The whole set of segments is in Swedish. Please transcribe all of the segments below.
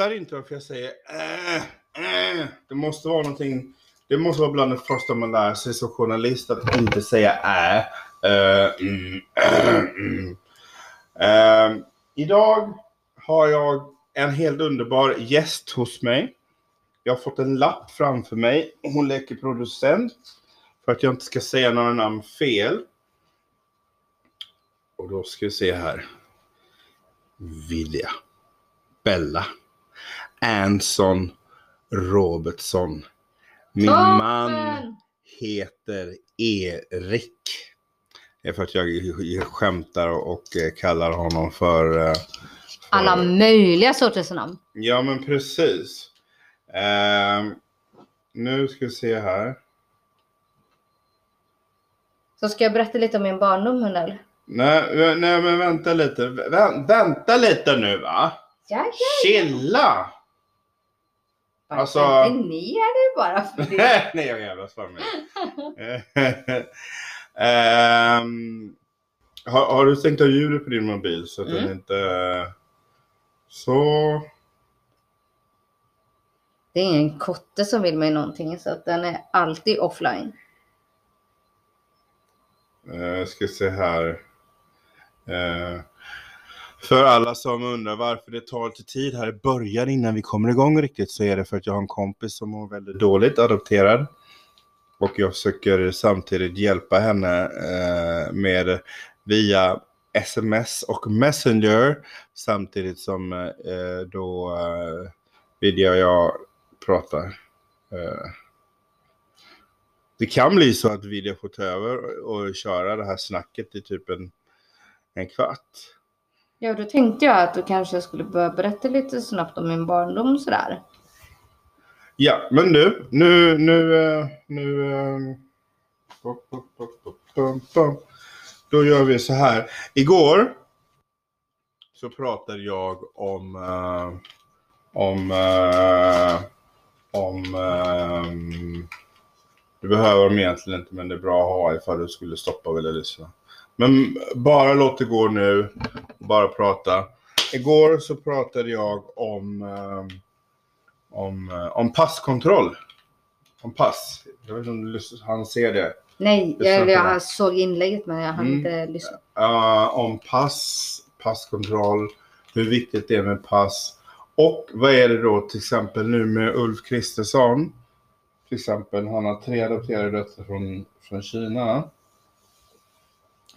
fattar inte varför jag säger äh, äh. Det måste vara någonting. Det måste vara bland det första man lär sig som journalist att inte säga äh. äh, mm, äh, mm. äh idag har jag en helt underbar gäst hos mig. Jag har fått en lapp framför mig. Hon leker producent. För att jag inte ska säga några namn fel. Och då ska vi se här. Vilja. Bella. Anson Robertsson. Min Toppen! man heter Erik. Det är för att jag, skämtar och eh, kallar honom för... eh, för Alla möjliga sorters namn. Ja men precis. Ehm, nu ska vi se här. Så ska jag berätta lite om min barndom Hundel? Nej, nej men vänta lite. Vä- vänta lite nu va. Ja, ja. Chilla! Alltså- Alltså... ner det bara för det. nej jag jävlas för mig. Ehm, har, har du stängt av ljudet på din mobil så att den Mm. inte... Så... Det är ingen kotte som vill mig någonting så att den är alltid offline. Uh, ska se här. Eh, för alla som undrar varför det tar lite tid här i början innan vi kommer igång riktigt så är det för att jag har en kompis som mår väldigt dåligt, adopterad. Och jag försöker samtidigt hjälpa henne eh, med via sms och messenger samtidigt som eh, då eh, Vidya och jag pratar. Eh, det kan bli så att Vidya får ta över och köra det här snacket i typ en, en kvart. Ja, då tänkte jag att du kanske skulle börja berätta lite snabbt om min barndom sådär. Ja, men nu, nu, nu, eh, nu... Ehm, då gör vi så här. Igår så pratade jag om... eh, om... Eh, om... Ehm, du behöver dem egentligen inte, men det är bra att ha ifall du skulle stoppa och vilja lyssna. Men bara låt det gå nu. Bara prata. Igår så pratade jag om... ehm, om, eh, om passkontroll. Om pass. Jag vet inte om han ser det. Nej, jag, jag såg inlägget men jag hann Mm. inte lyssna. Eh, om pass, passkontroll, hur viktigt det är med pass. Och vad är det då till exempel nu med Ulf Kristersson? Till exempel, han har tre adopterade döttrar från, från Kina.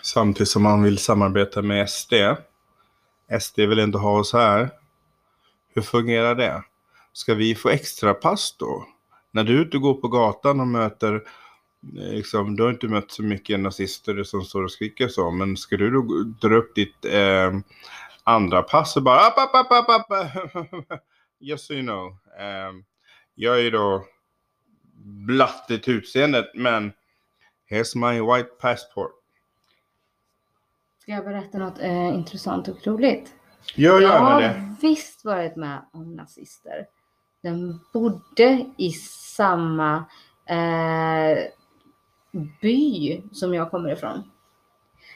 Samtidigt som man vill samarbeta med SD. SD vill inte ha oss här. Hur fungerar det? Ska vi få extra pass då? När du är ute och går på gatan och möter, eh, liksom, du har inte mött så mycket nazister som står och skriker så, men ska du då dra upp ditt eh, andra pass och bara app, app, app, app, app. Just so you know. Eh, jag är ju då blattigt utseendet, men here's my white passport. Ska jag berätta något eh, intressant och roligt? Gör Jag har det. visst varit med om nazister. De bodde i samma eh, by som jag kommer ifrån.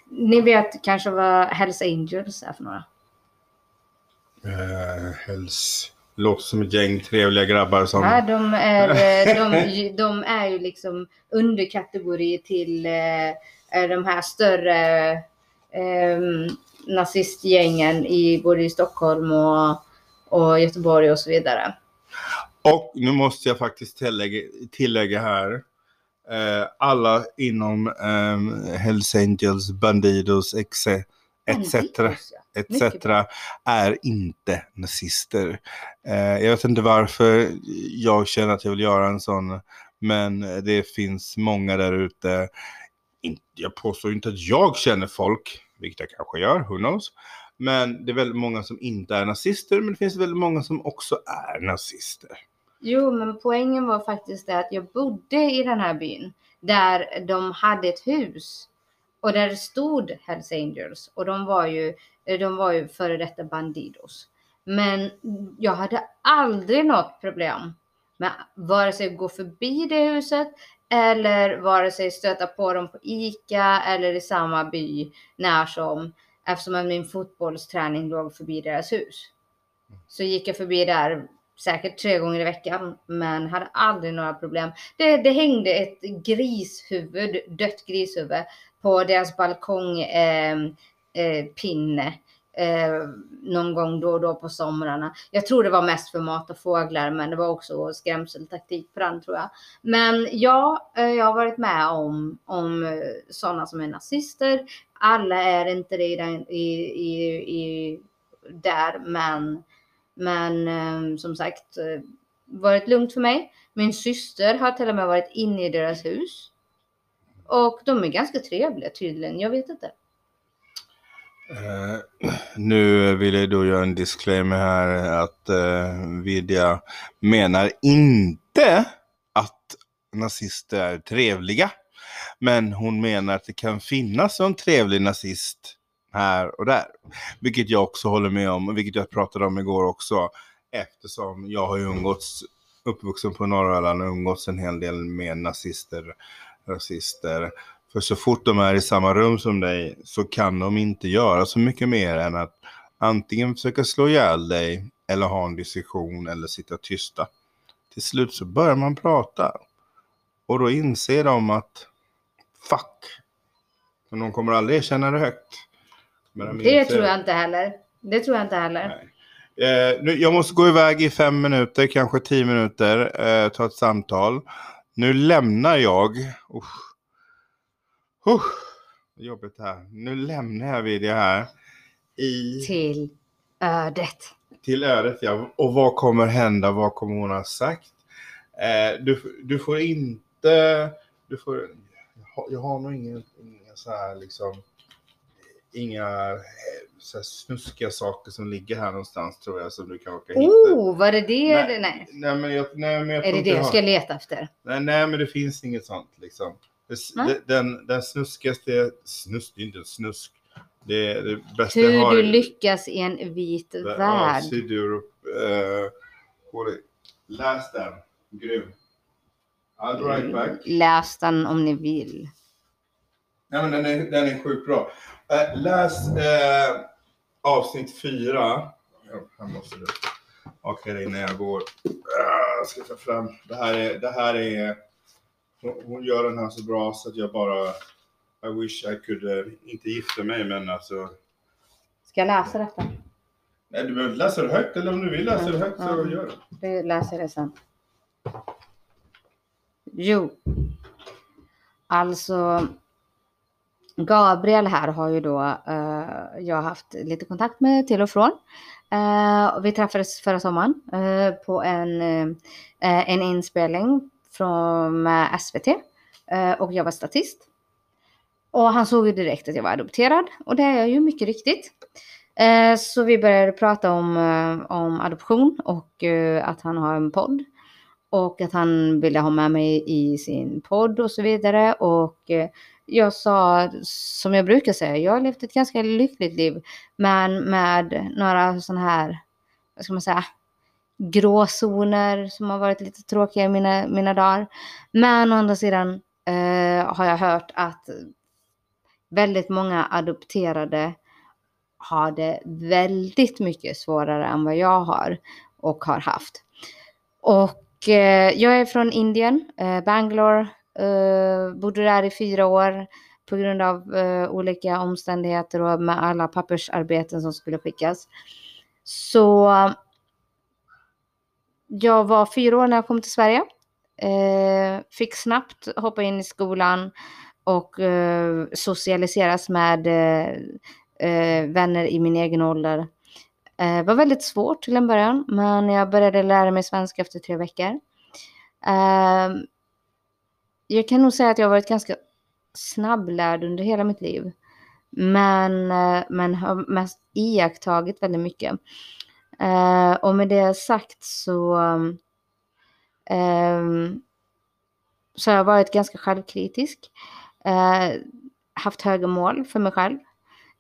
Ni vet kanske vad Hells Angels är för några? Uh, helst. Låter som ett gäng trevliga grabbar som... Ja, de, är, eh, de, de är ju liksom underkategori till eh, de här större eh, nazistgängen i både i Stockholm och, och Göteborg och så vidare. Och nu måste jag faktiskt tillägga, tillägga här. Eh, alla inom eh, Hells Angels, Bandidos, etc. etc. Etc. är inte nazister. Eh, jag vet inte varför jag känner att jag vill göra en sån. Men det finns många där ute. Jag påstår inte att jag känner folk, vilket jag kanske gör, who knows. Men det är väldigt många som inte är nazister, men det finns väldigt många som också är nazister. Jo, men poängen var faktiskt det att jag bodde i den här byn där de hade ett hus och där det stod Hells Angels och de var ju, de var ju före detta Bandidos. Men jag hade aldrig något problem med vare sig gå förbi det huset eller vare sig stöta på dem på ICA eller i samma by när som. eftersom min fotbollsträning låg förbi deras hus. Så gick jag förbi där säkert tre gånger i veckan, men hade aldrig några problem. Det, det hängde ett grishuvud, dött grishuvud, på deras balkongpinne. Eh, eh, pinne, eh, någon gång då och då på somrarna. Jag tror det var mest för mat och fåglar, men det var också skrämseltaktik på den tror jag. Men ja, eh, jag har varit med om, om eh, sådana som är nazister. Alla är inte det i, den, i, i, i där, men, men eh, som sagt, eh, varit lugnt för mig. Min syster har till och med varit inne i deras hus. Och de är ganska trevliga tydligen, jag vet inte. Uh, nu vill jag då göra en disclaimer här att eh, uh, Vidja menar inte att nazister är trevliga. Men hon menar att det kan finnas en trevlig nazist här och där. Vilket jag också håller med om, vilket jag pratade om igår också. Eftersom jag har ju umgåtts, uppvuxen på norra Öland och umgåtts en hel del med nazister, rasister för så fort de är i samma rum som dig så kan de inte göra så mycket mer än att antingen försöka slå ihjäl dig eller ha en diskussion eller sitta tysta. Till slut så börjar man prata. Och då inser de att fuck. Men de kommer aldrig erkänna det högt. De det tror jag inte heller. Det tror jag inte heller. Eh, nu, jag måste gå iväg i fem minuter, kanske tio minuter, eh, ta ett samtal. Nu lämnar jag. Usch. Uh, jobbigt här. Nu lämnar jag Vidja här. I... Till ödet. Till ödet ja. Och vad kommer hända? Vad kommer hon ha sagt? Eh, du, du får inte... Du får, jag, har, nog inga, inga så här liksom... Inga så här snuskiga saker som ligger här någonstans tror jag som du kan åka hitta. Oh, var det det? Nej, nej. nej men jag, nej, men jag Är det det jag ska leta efter? Nej, nej, men det finns inget sånt liksom. Det, den, den snuskigaste, snusk, det är inte en snusk. Det är det bästa Hur har, du lyckas i en vit värld. Ja, uh, läs den. Grym. I'll be right back. Läs den om ni vill. Nej, men den är, den är sjukt bra. Uh, läs uh, avsnitt fyra. måste. Okej, okay, innan jag går. Uh, jag ska ta fram. Det här är, det här är hon gör den här så bra så att jag bara I wish I could, uh, inte gifta mig men alltså. Ska jag läsa detta? Nej du behöver inte läsa det högt eller om du vill läsa det högt så ja. gör det. Du läser det sen. Jo. Alltså. Gabriel här har ju då uh, jag haft lite kontakt med till och från. Uh, vi träffades förra sommaren uh, på en, en inspelning från eh, SVT eh, och jag var statist. Och han såg ju direkt att jag var adopterad och det är jag ju mycket riktigt. Eh, så vi började prata om, om adoption och att han har en podd. Och att han ville ha med mig i sin podd och så vidare. Och jag sa, som jag brukar säga, jag har levt ett ganska lyckligt liv. Men med några sådana här, vad ska man säga, gråzoner som har varit lite tråkiga i mina, mina dagar. Men å andra sidan eh, har jag hört att väldigt många adopterade har det väldigt mycket svårare än vad jag har och har haft. Och eh, jag är från Indien, eh, Bangalore, eh, bodde där i fyra år på grund av eh, olika omständigheter och med alla pappersarbeten som skulle skickas. Så jag var fyra år när jag kom till Sverige. Eh, fick snabbt hoppa in i skolan och eh, socialiseras med eh, eh vänner i min egen ålder. Det eh, var väldigt svårt till en början, men jag började lära mig svenska efter tre veckor. Eh, jag kan nog säga att jag har varit ganska snabblärd under hela mitt liv. Men, eh, men har mest iakttagit väldigt mycket. Eh, och med det sagt så, eh, så har jag varit ganska självkritisk. Eh, haft höga mål för mig själv.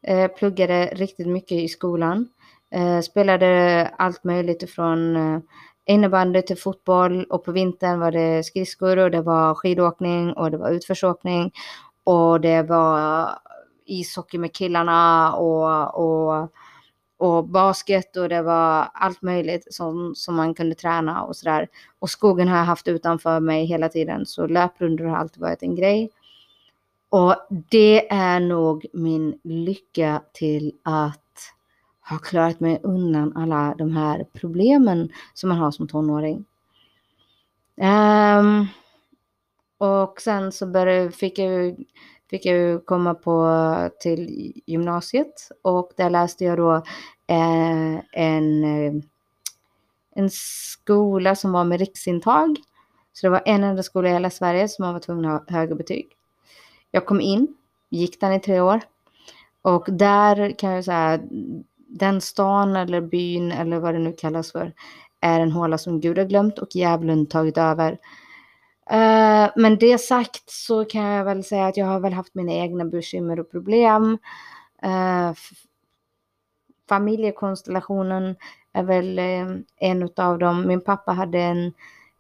Eh, pluggade riktigt mycket i skolan. Eh, spelade allt möjligt ifrån eh, innebandy till fotboll och på vintern var det skridskor och det var skidåkning och det var utförsåkning och det var ishockey med killarna och, och, och basket och det var allt möjligt som, som man kunde träna och sådär. Och skogen har jag haft utanför mig hela tiden så löprundor har alltid varit en grej. Och det är nog min lycka till att ha klarat mig undan alla de här problemen som man har som tonåring. Um, och sen så började, fick jag fick jag komma på till gymnasiet och där läste jag då eh, en, eh, en skola som var med riksintag. Så det var en enda skola i hela Sverige som man var tvungen att ha högre betyg. Jag kom in, gick den i tre år och där kan jag säga den stan eller byn eller vad det nu kallas för är en håla som Gud har glömt och djävulen tagit över. Uh, men det sagt så kan jag väl säga att jag har väl haft mina egna bekymmer och problem. Uh, familjekonstellationen är väl uh, en av dem. Min pappa hade en,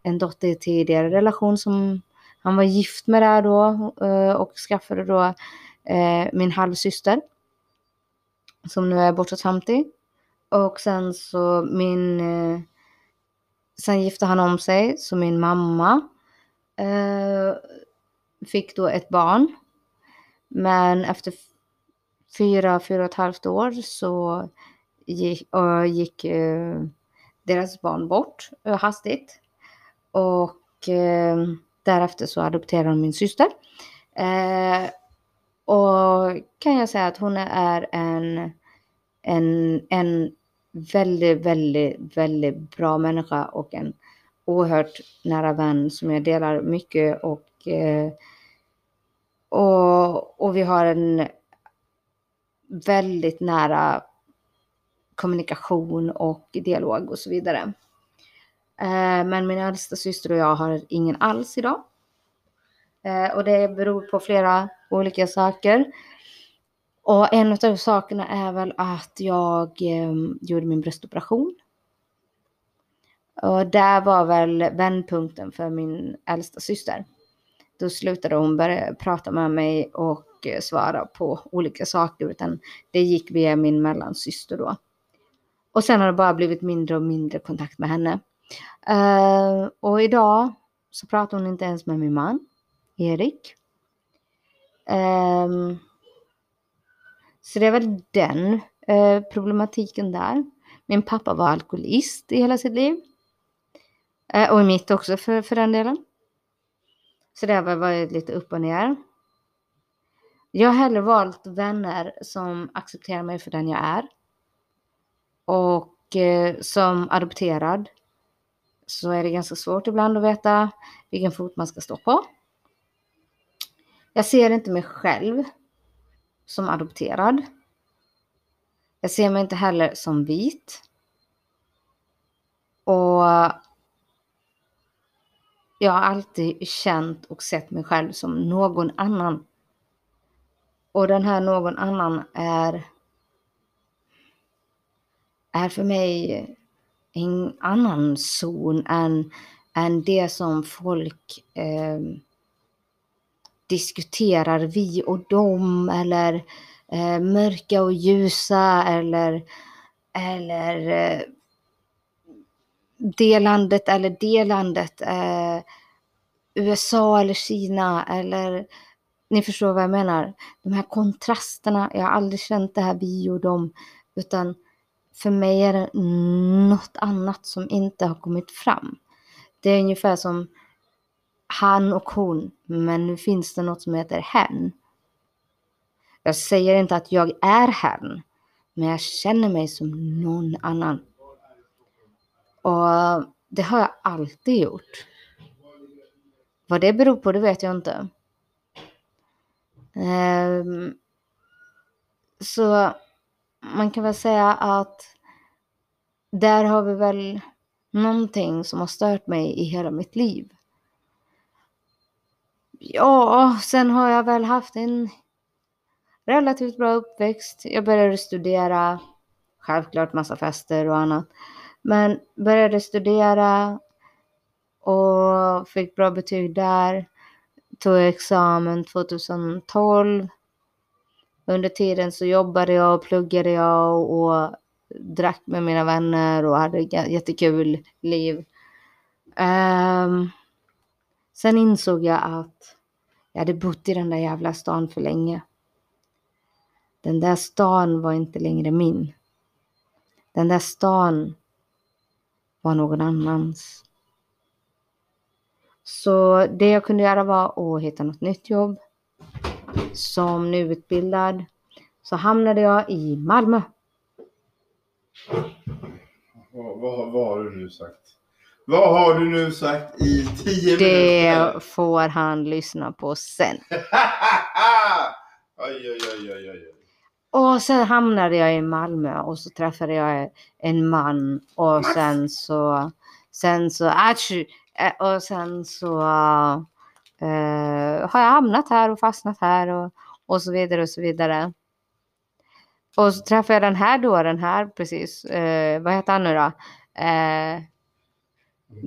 en dotter i tidigare relation som han var gift med där då och skaffade då min halvsyster som nu är bortåt 50. Och sen så min... Sen gifte han om sig, så min mamma Eh, fick då ett barn. Men efter fyra, fyra och ett halvt år så gick, eh, gick eh, deras barn bort hastigt. Och därefter så adopterade hon min syster. Och kan jag säga att hon är en, en, en väldigt, väldigt, väldigt bra människa och en oerhört nära vän som jag delar mycket och, eh, och, och vi har en väldigt nära kommunikation och dialog och så vidare. Eh, men min äldsta syster och jag har ingen alls idag. Eh, och det beror på flera olika saker. Och en av sakerna är väl att jag eh, gjorde min bröstoperation. Och där var väl vändpunkten för min äldsta syster. Då slutade hon börja prata med mig och svara på olika saker, utan det gick via min mellansyster då. Och sen har det bara blivit mindre och mindre kontakt med henne. Uh, och idag så pratar hon inte ens med min man, Erik. Um, så det är väl den uh, problematiken där. Min pappa var alkoholist i hela sitt liv. Eh, och i mitt också för, för den delen. Så det har varit lite upp och ner. Jag har hellre valt vänner som accepterar mig för den jag är. Och eh, som adopterad så är det ganska svårt ibland att veta vilken fot man ska stå på. Jag ser inte mig själv som adopterad. Jag ser mig inte heller som vit. Och jag har alltid känt och sett mig själv som någon annan. Och den här någon annan är, är för mig en annan zon än, än det som folk eh, diskuterar vi och dem eller eh, mörka och ljusa eller, eller eh, det landet eller det landet. Eh, USA eller Kina eller ni förstår vad jag menar. De här kontrasterna, jag har aldrig känt det här vi och dem utan för mig är det något annat som inte har kommit fram. Det är ungefär som han och hon, men nu finns det något som heter hen. Jag säger inte att jag är hen, men jag känner mig som någon annan. Och det har jag alltid gjort. Vad det beror på, det vet jag inte. Um, så man kan väl säga att där har vi väl någonting som har stört mig i hela mitt liv. Ja, sen har jag väl haft en relativt bra uppväxt. Jag började studera, självklart massa fester och annat. Men började studera och fick bra betyg där. Tog examen 2012. Under tiden så jobbade jag och pluggade jag och, och drack med mina vänner och hade jättekul liv. Um, sen insåg jag att jag hade bott i den där jävla stan för länge. Den där stan var inte längre min. Den där stan var någon annans. Så det jag kunde göra var att hitta något nytt jobb. Som nyutbildad så hamnade jag i Malmö. Vad, vad, vad har du nu sagt? Vad har du nu sagt i tio Det minuter? får han lyssna på sen. oj, oj, oj, oj, oj. Och sen hamnade jag i Malmö och så träffade jag en man och sen så, sen så, eh, och sen så eh, har jag hamnat här och fastnat här och, och så vidare och så vidare. Och så träffade jag den här dåren här precis, eh, vad heter han nu då? Eh,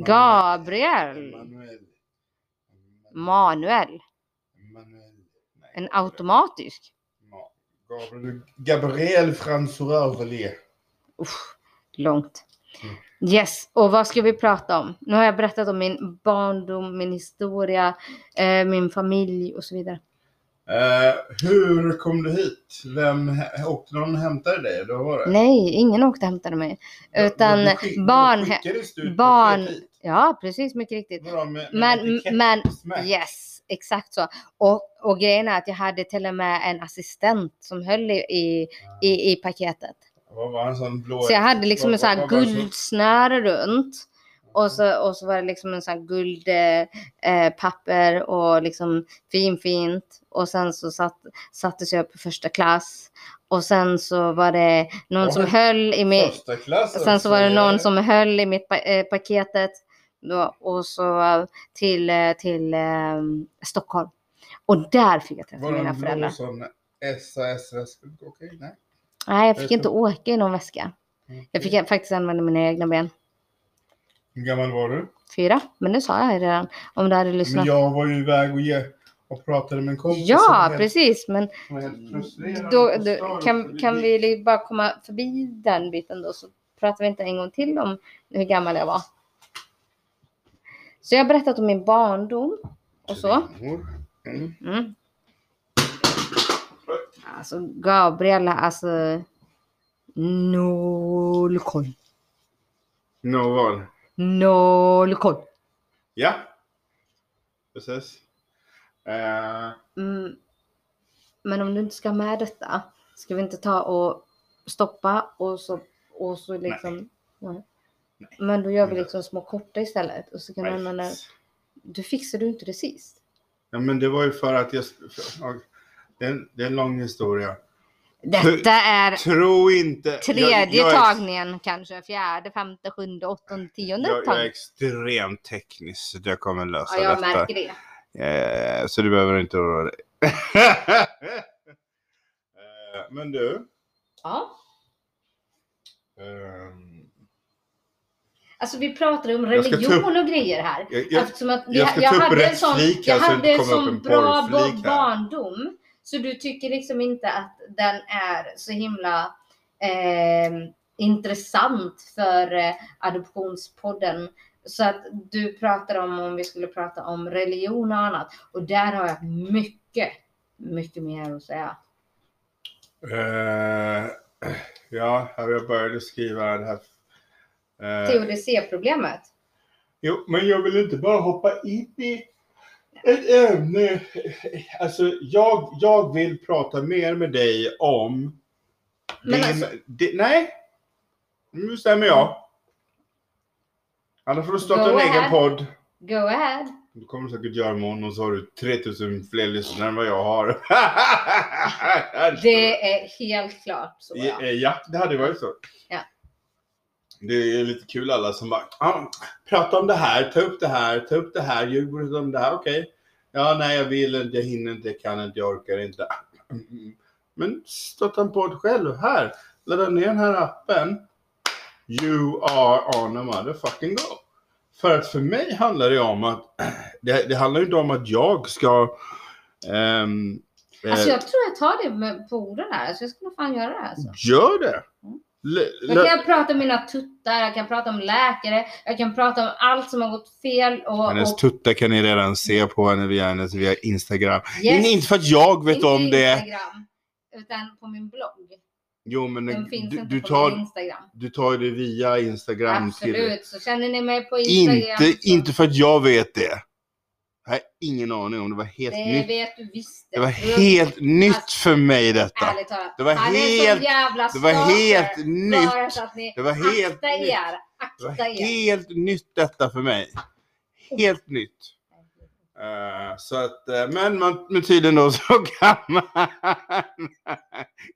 Gabriel Manuel. Manuel, Manuel. En automatisk. Gabriel, Gabriel. Usch, långt. Mm. Yes, och vad ska vi prata om? Nu har jag berättat om min barndom, min historia, eh, min familj och så vidare. Eh, hur kom du hit? Vem åkte någon och hämtade dig? Då var det? Nej, ingen åkte och hämtade mig. Utan Du skick- barn... du barn-. Ja, precis, mycket riktigt. Med Men, etikett men, smäck? yes, exakt så. Och, och grejen är att jag hade till och med en assistent som höll i, i, i, i paketet. Vad var en sån blå? Så jag hade liksom vad- en sån här guldsnöre runt. Och så, och så var det liksom en sån här guldpapper eh, papper och liksom finfint. Och sen så satt, sattes jag på första klass. Och sen så var det någon Oj, som höll i mitt... Sen så var det någon ja. som höll i mitt pa- eh, paketet. Då, och så till, eh, till eh, Stockholm. Och där fick jag träffa Var det mina en blå föräldrar. sån SAS-väska? Okej, nej. Nej, jag fick inte åka i någon väska. Jag fick faktiskt använda mina egna ben. Hur gammal var du? Fyra, men det sa jag redan. Om du hade lyssnat. Men jag var ju iväg och, ge, och pratade med en kompis Ja, helt, precis. Men då, då, kan, kan vi bara komma förbi den biten då så pratar vi inte en gång till om hur gammal jag var. Så jag har berättat om min barndom och så. Mm. Mm. Alltså Gabriella, alltså noll koll. Vad? Noll koll. Ja. Precis. Eh, Mm. Men om du inte ska ha med detta, ska vi inte ta och stoppa och så, och så liksom... Nej. Men då gör vi liksom små korta istället. Och så kan du använda... nej. Du fixade du inte det sist? Ja, men det var ju för att jag... Det, är en, det är en lång historia. Detta är Tro inte... tredje jag, jag är- tagningen kanske. Fjärde, femte, sjunde, åttonde, tionde Jag, jag är tagningen. extremt teknisk så jag kommer lösa Ja, jag detta. märker det. Eh, så du behöver inte oroa dig. Eh, Men du. Ja. ehm, Alltså vi pratade om Jag religion och grejer här. jag, jag, Eftersom att jag ska ta upp hade en sån, jag hade en sån bra barndom. Så du tycker liksom inte att den är så himla eh, intressant för eh, Adoptionspodden. Så att du pratar om om vi skulle prata om religion och annat. Och där har jag mycket, mycket mer att säga. Eh, ja, jag började skriva det här. Eh, TODC-problemet. jo, men jag vill inte bara hoppa in i ett ämne. Alltså, jag, jag vill prata mer med dig om Men din... alltså- di- nej, nu stämmer jag. Annars får du starta Go en egen podd. Go ahead. Du kommer säkert göra imorgon och så har du 3000 fler lyssnare än vad jag har. Det är helt klart så. Ja. Ja, ja det hade varit så. Ja. Det är lite kul alla som bara ah, prata om det här, ta upp det här, ta upp det här, Djurgården om det här, okej. Ja, nej jag vill inte, jag hinner inte, jag kan inte, jag orkar inte. Men starta en podd själv här. Ladda ner den här appen. You are on a motherfucking go. För att för mig handlar det om att det, det handlar ju inte om att jag ska ehm, Alltså Eh, jag tror jag tar det med på orden här. Alltså jag ska nog fan göra det alltså. Gör det! Jag kan prata om mina tuttar, jag kan prata om läkare, jag kan prata om allt som har gått fel och... Hennes och tuttar kan ni redan se på henne via hennes via Instagram. Yes. Inte för att jag vet Inte om det. Instagram, utan på min blogg. Jo men Den finns du, inte du, på tar, min Instagram. du tar det via Instagram till Absolut, så känner ni mig på Instagram Inte, så inte för att jag vet det. Jag har ingen aning om det var helt det nytt. vet du visst. Det var helt nytt för mig detta. Ärligt talat. Det var Han helt- jävla Det var helt nytt. ni Det var helt akta nytt. er. Det var er. helt nytt detta för mig. Helt nytt. Eh, så att, eh, men, man, men tydligen då så kan man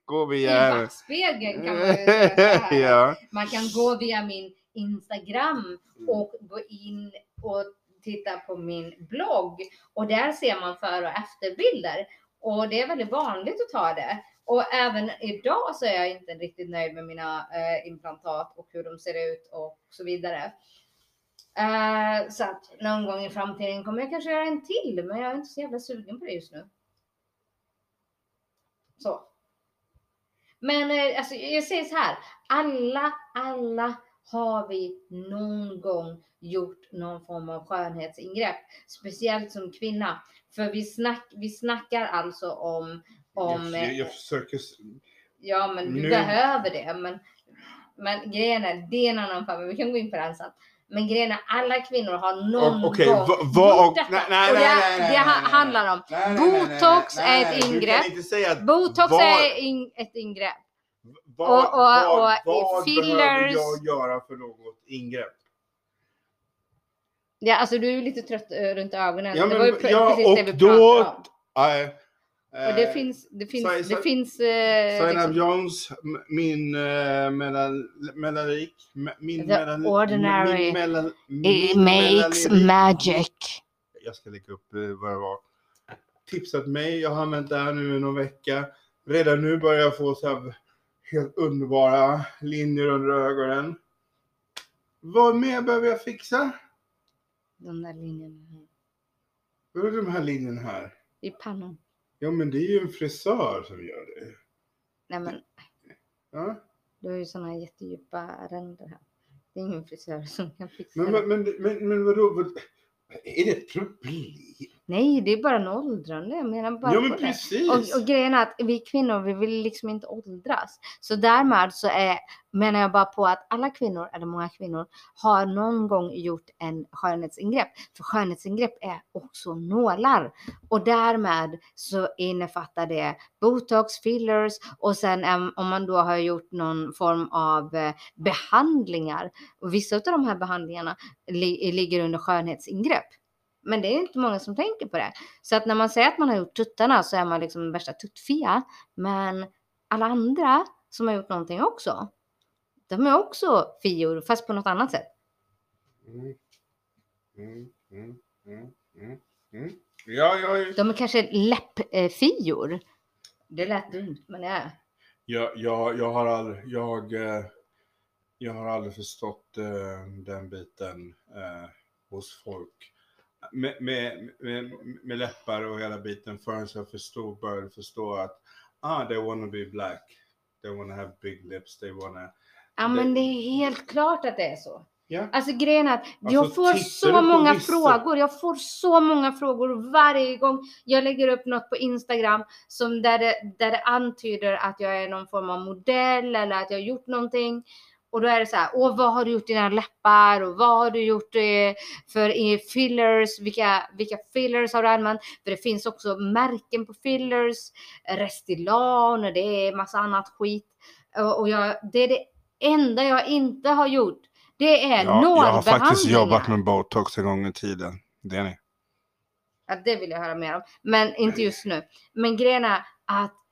gå I via... backspegeln kan man ju ja. Man kan gå via min Instagram och gå in och titta på min blogg och där ser man före och efterbilder. Och det är väldigt vanligt att ta det. Och även idag så är jag inte riktigt nöjd med mina eh, implantat och hur de ser ut och så vidare. Eh, så att någon gång i framtiden kommer jag kanske göra en till, men jag är inte så jävla sugen på det just nu. Så. Men eh, alltså, jag säger så här. Alla, alla har vi någon gång gjort någon form av skönhetsingrepp. Speciellt som kvinna. För vi, snack, vi snackar alltså om, om jag, jag, eh, jag försöker... Ja, men du Nu- behöver det. Men, men grejen är, det är en annan femma. Vi kan gå in på den sen. Men grejen är, alla kvinnor har någon O- okej, gång va- nej, nej, och det, nej, nej, nej, det nej, nej. handlar om Botox är ett ingrepp. Botox är ett ingrepp. Vad, och- och- vad, och vad fillers- behöver jag göra för något ingrepp? Ja, alltså du är ju lite trött eh, runt ögonen. Ja, det men- var ju ja, precis det och vi då- pratade om. Nej, Och det eh, finns, det finns, Sai- det finns... Eh, Zainab liksom, Jones, min uh, mellan, min The mellan, ordinary min mellan, it makes magic. Jag ska lägga upp eh, vad det var. Tipsat mig, jag har använt det här nu i någon vecka. Redan nu börjar jag få så här helt underbara linjer under ögonen. Vad mer behöver jag fixa? De där linjerna Vad är de här linjerna här? i pannan. Ja men det är ju en frisör som gör det. Nej men Ja? du har ju såna här jättedjupa ränder här. Det är ingen frisör som kan fixa Men, det. men, men, men, men vadå? Vad, är det ett problem? Nej, det är bara en åldrande. Jag menar bara på men precis. Och, och grejen är att vi kvinnor, vi vill liksom inte åldras. Så därmed så är, menar jag bara på att alla kvinnor, eller många kvinnor, har någon gång gjort en skönhetsingrepp. För skönhetsingrepp är också nålar. Och därmed så innefattar det botox, fillers och sen om man då har gjort någon form av eh, behandlingar. Och vissa av de här behandlingarna li, ligger under skönhetsingrepp. Men det är inte många som tänker på det. Så att när man säger att man har gjort tuttarna så är man liksom den värsta tuttfia. Men alla andra som har gjort någonting också, de är också fior fast på något annat sätt. Mm. Mm, mm. Ja, De är kanske läppfior. Det lät dumt men det är. jag, jag, jag har aldrig, jag, eh, jag har aldrig förstått eh, den biten eh, hos folk. Med, med, med, med läppar och hela biten förrän jag förstod, började förstå att ah, they wanna be black. They wanna have big lips. They wanna... Ja men det är helt klart att det är så. Ja. Alltså grejen är att jag Alltså, får så många vissa- frågor. Jag får så många frågor varje gång jag lägger upp något på Instagram som där det, där det antyder att jag är någon form av modell eller att jag har gjort någonting. Och då är det så här, åh vad har du gjort i dina läppar och vad har du gjort eh, för fillers, vilka, vilka fillers har du använt? För det finns också märken på fillers, Restylane och det är massa annat skit. Och, och jag, det är det enda jag inte har gjort. Det är Ja, jag har nålbehandlingar. faktiskt jobbat med botox en gång i tiden. Det är ni. Ja, det vill jag höra mer om. Men inte just nu. Men grejen är att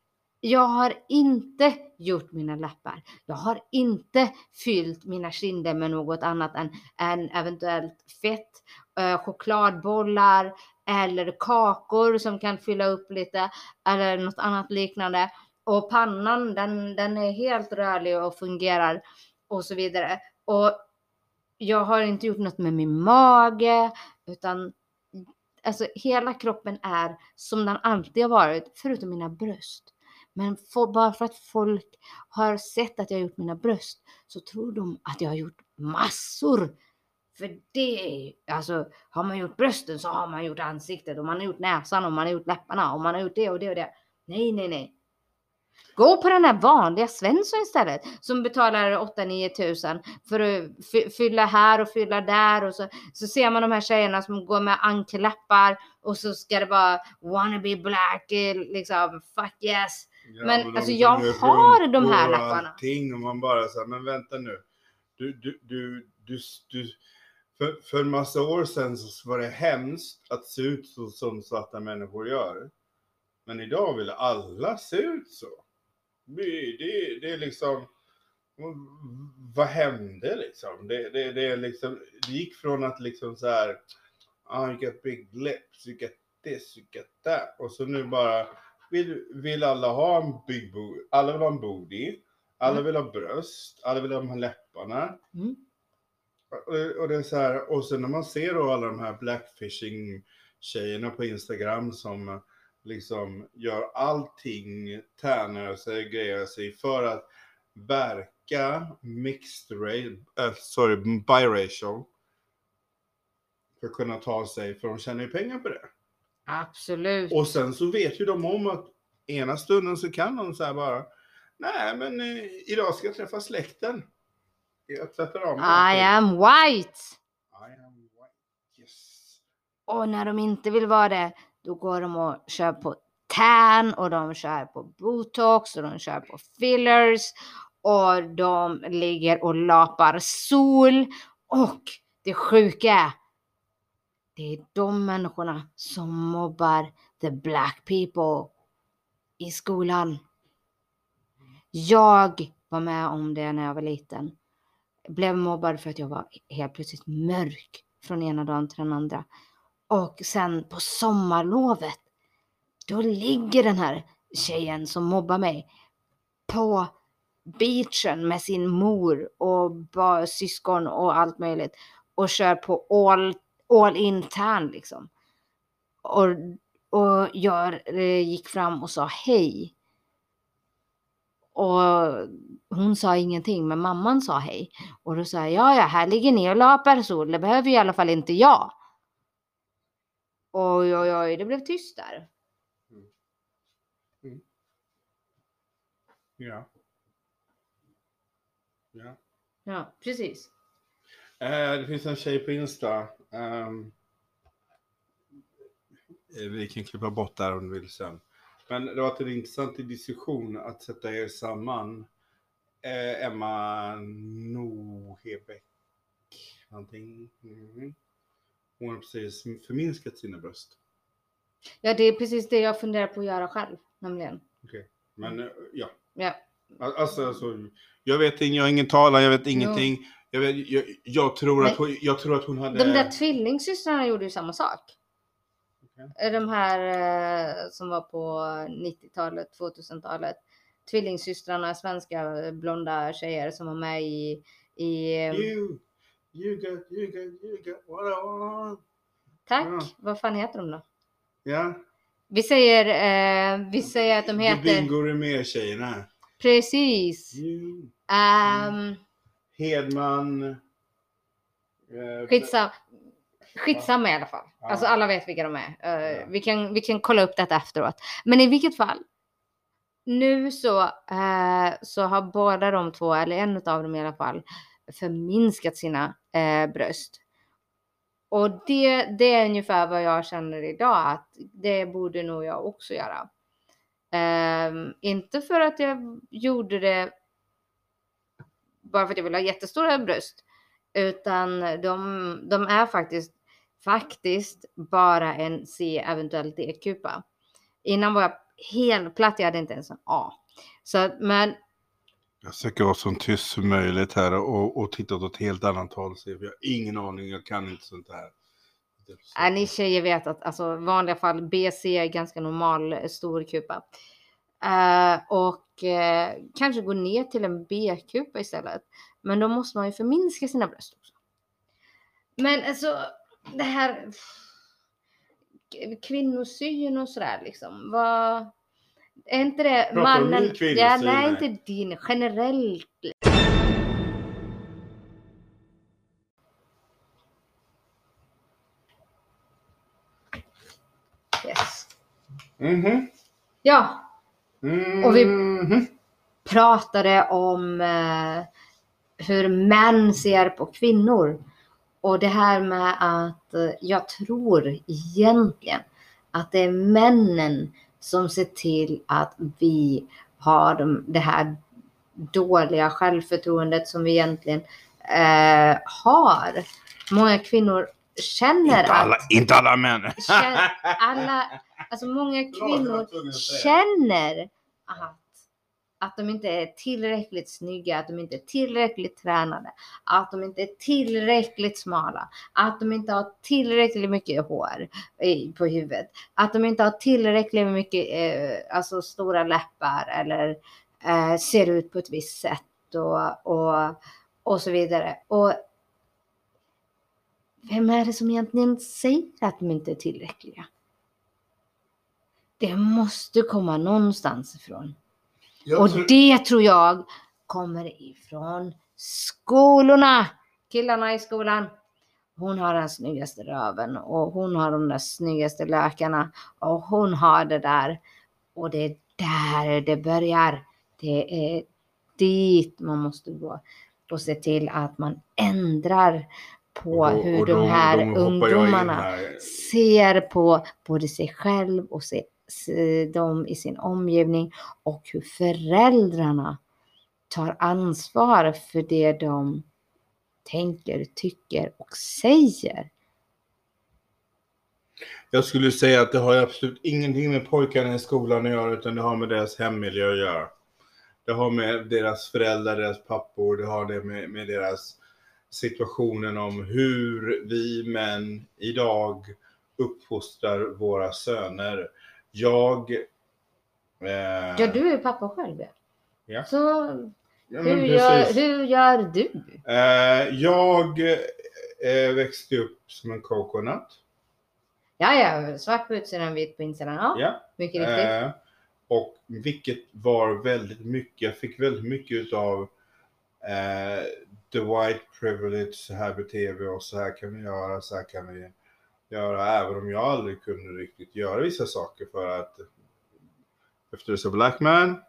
jag har inte gjort mina läppar. Jag har inte fyllt mina kinder med något annat än, än eventuellt fett, eh, chokladbollar eller kakor som kan fylla upp lite eller något annat liknande. Och pannan den, den är helt rörlig och fungerar och så vidare. Och jag har inte gjort något med min mage utan alltså hela kroppen är som den alltid har varit, förutom mina bröst. Men för, bara för att folk har sett att jag har gjort mina bröst så tror de att jag har gjort massor. För det är alltså har man gjort brösten så har man gjort ansiktet och man har gjort näsan och man har gjort läpparna och man har gjort det och det och det. Nej, nej, nej. Gå på den här vanliga Svensson istället som betalar 8-9 tusen för att fylla här och fylla där och så, så ser man de här tjejerna som går med ankellappar och så ska det vara wanna be black, eh, liksom fuck yes. Men, alltså, jag har de här lapparna. Allting och man bara så här, men vänta nu. Du, du, du, du, du, för, för en massa år sedan så var det hemskt att se ut så som svarta människor gör. Men idag vill alla se ut så. Det, det, det är liksom, vad hände liksom? Det, det, det, är liksom, det gick från att liksom så här, ah, you got big lips, you got this, you got that. Och så nu bara, vill, vill alla ha en big booty? Alla vill ha en booty. Alla Mm. vill ha bröst. Alla vill ha de här läpparna. Mm. Och, och det är så här, och sen när man ser då alla de här blackfishing tjejerna på Instagram som liksom gör allting, tränar sig, grejer sig för att verka mixed race, äh, sorry, biracial. För att kunna ta sig, för de tjänar ju pengar på det. Absolut. Och sen så vet ju de om att ena stunden så kan de så här bara, nej men eh, idag ska jag träffa släkten. Jag tvättar av mig. I allting." am white. I am white. Yes. Och när de inte vill vara det, då går de och kör på tan och de kör på botox och de kör på fillers och de ligger och lapar sol. Och det sjuka är, det är de människorna som mobbar the black people i skolan. Jag var med om det när jag var liten. Blev mobbad för att jag var helt plötsligt mörk från ena dagen till den andra. Och sen på sommarlovet, då ligger den här tjejen som mobbar mig på beachen med sin mor och syskon och allt möjligt och kör på all, all in tan liksom. Och, och jag eh, gick fram och sa hej. Och hon sa ingenting, men mamman sa hej. Och då sa jag, ja, ja, här ligger ni och lapar sol, det behöver i alla fall inte jag. Oj, oj, oj, det blev tyst där. Ja. Ja. Ja, precis. Eh, det finns en tjej på Insta. eh, vi kan klippa bort där om du vill sen. Men det har varit en intressant diskussion att sätta er samman. Eh, Emma Nohebäck. Någonting. Mhm. Hon har precis förminskat sina bröst. Ja, det är precis det jag funderar på att göra själv, nämligen. Men eh, ja. Ja, Al- Alltså, alltså, jag vet inget, jag har ingen talan, jag vet ingenting. Jag, vet, jag, jag, tror att hon, jag tror att hon hade... de där tvillingsystrarna gjorde ju samma sak. Okej. De här eh, som var på 90-talet, 2000-talet. Tvillingsystrarna, svenska blonda tjejer som var med i, i eh, You, you got, you got, you got what I want. Tack, Ja. vad fan heter de då? Ja, Vi säger, eh, vi säger att de heter, Bingo Rimér tjejerna. precis. You, Um, Hedman. Eh, skitsam, skitsamma i alla fall. Ja. Alltså alla vet vilka de är. Eh, Ja. vi, kan, vi kan kolla upp detta efteråt. Men i vilket fall. Nu så, eh, så har båda de två, eller en av dem i alla fall, förminskat sina eh, bröst. Och det, det är ungefär vad jag känner idag att det borde nog jag också göra. Ehm, inte för att jag gjorde det bara för att jag vill ha jättestora bröst. Utan de, de är faktiskt, faktiskt bara en C, eventuellt D-kupa. Innan var jag helt platt, jag hade inte ens en A. Så men Jag försöker vara så tyst som möjligt här och, och titta åt ett helt annat håll. Jag har ingen aning, jag kan inte sånt här. äh, ni tjejer vet att alltså, vanliga fall BC är ganska normal eh, stor kupa. Eh, och eh, kanske gå ner till en B-kupa istället. Men då måste man ju förminska sina bröst också. Men alltså det här. kvinnosyn och sådär liksom. Vad... Är inte det Pratar mannen... kvinnosyn ja, nej, inte din. Generellt. Yes. Mhm. Ja, Och vi- Mhm. pratade om eh, hur män ser på kvinnor. Och det här med att eh, jag tror egentligen att det är männen som ser till att vi har de- det här dåliga självförtroendet som vi egentligen eh, har. Många kvinnor känner Inte alla, att inte alla män. Känn- alla, alltså många kvinnor känner att, att de inte är tillräckligt snygga, att de inte är tillräckligt tränade, att de inte är tillräckligt smala, att de inte har tillräckligt mycket hår på huvudet, att de inte har tillräckligt mycket, eh, alltså stora läppar eller eh, ser ut på ett visst sätt och, och, och så vidare. Och vem är det som egentligen säger att de inte är tillräckliga? Det måste komma någonstans ifrån. Jag Och tror- det tror jag kommer ifrån skolorna. Killarna i skolan. Hon har den snyggaste röven och hon har de där snyggaste lökarna och hon har det där. Och det är där det börjar. Det är dit man måste gå och se till att man ändrar på då- hur de här då ungdomarna här. ser på både sig själv och se, dem i sin omgivning och hur föräldrarna tar ansvar för det de tänker, tycker och säger. Jag skulle säga att det har absolut ingenting med pojkarna i skolan att göra utan det har med deras hemmiljö att göra. Det har med deras föräldrar, deras pappor, det har det med, med deras situationen om hur vi män idag uppfostrar våra söner. Jag... Eh, Ja, du är pappa själv. ja. Ja. Så ja, hur gör, hur gör du? Eh, jag eh, växte upp som en coconut. Ja, ja, svart på utsidan, vit på insidan. Ja, Ja. mycket riktigt. Eh, och vilket var väldigt mycket, jag fick väldigt mycket utav eh, the white privilege, så här beter vi oss, så här kan vi göra, så här kan vi göra, även om jag aldrig kunde riktigt göra vissa saker för att if there's a black man,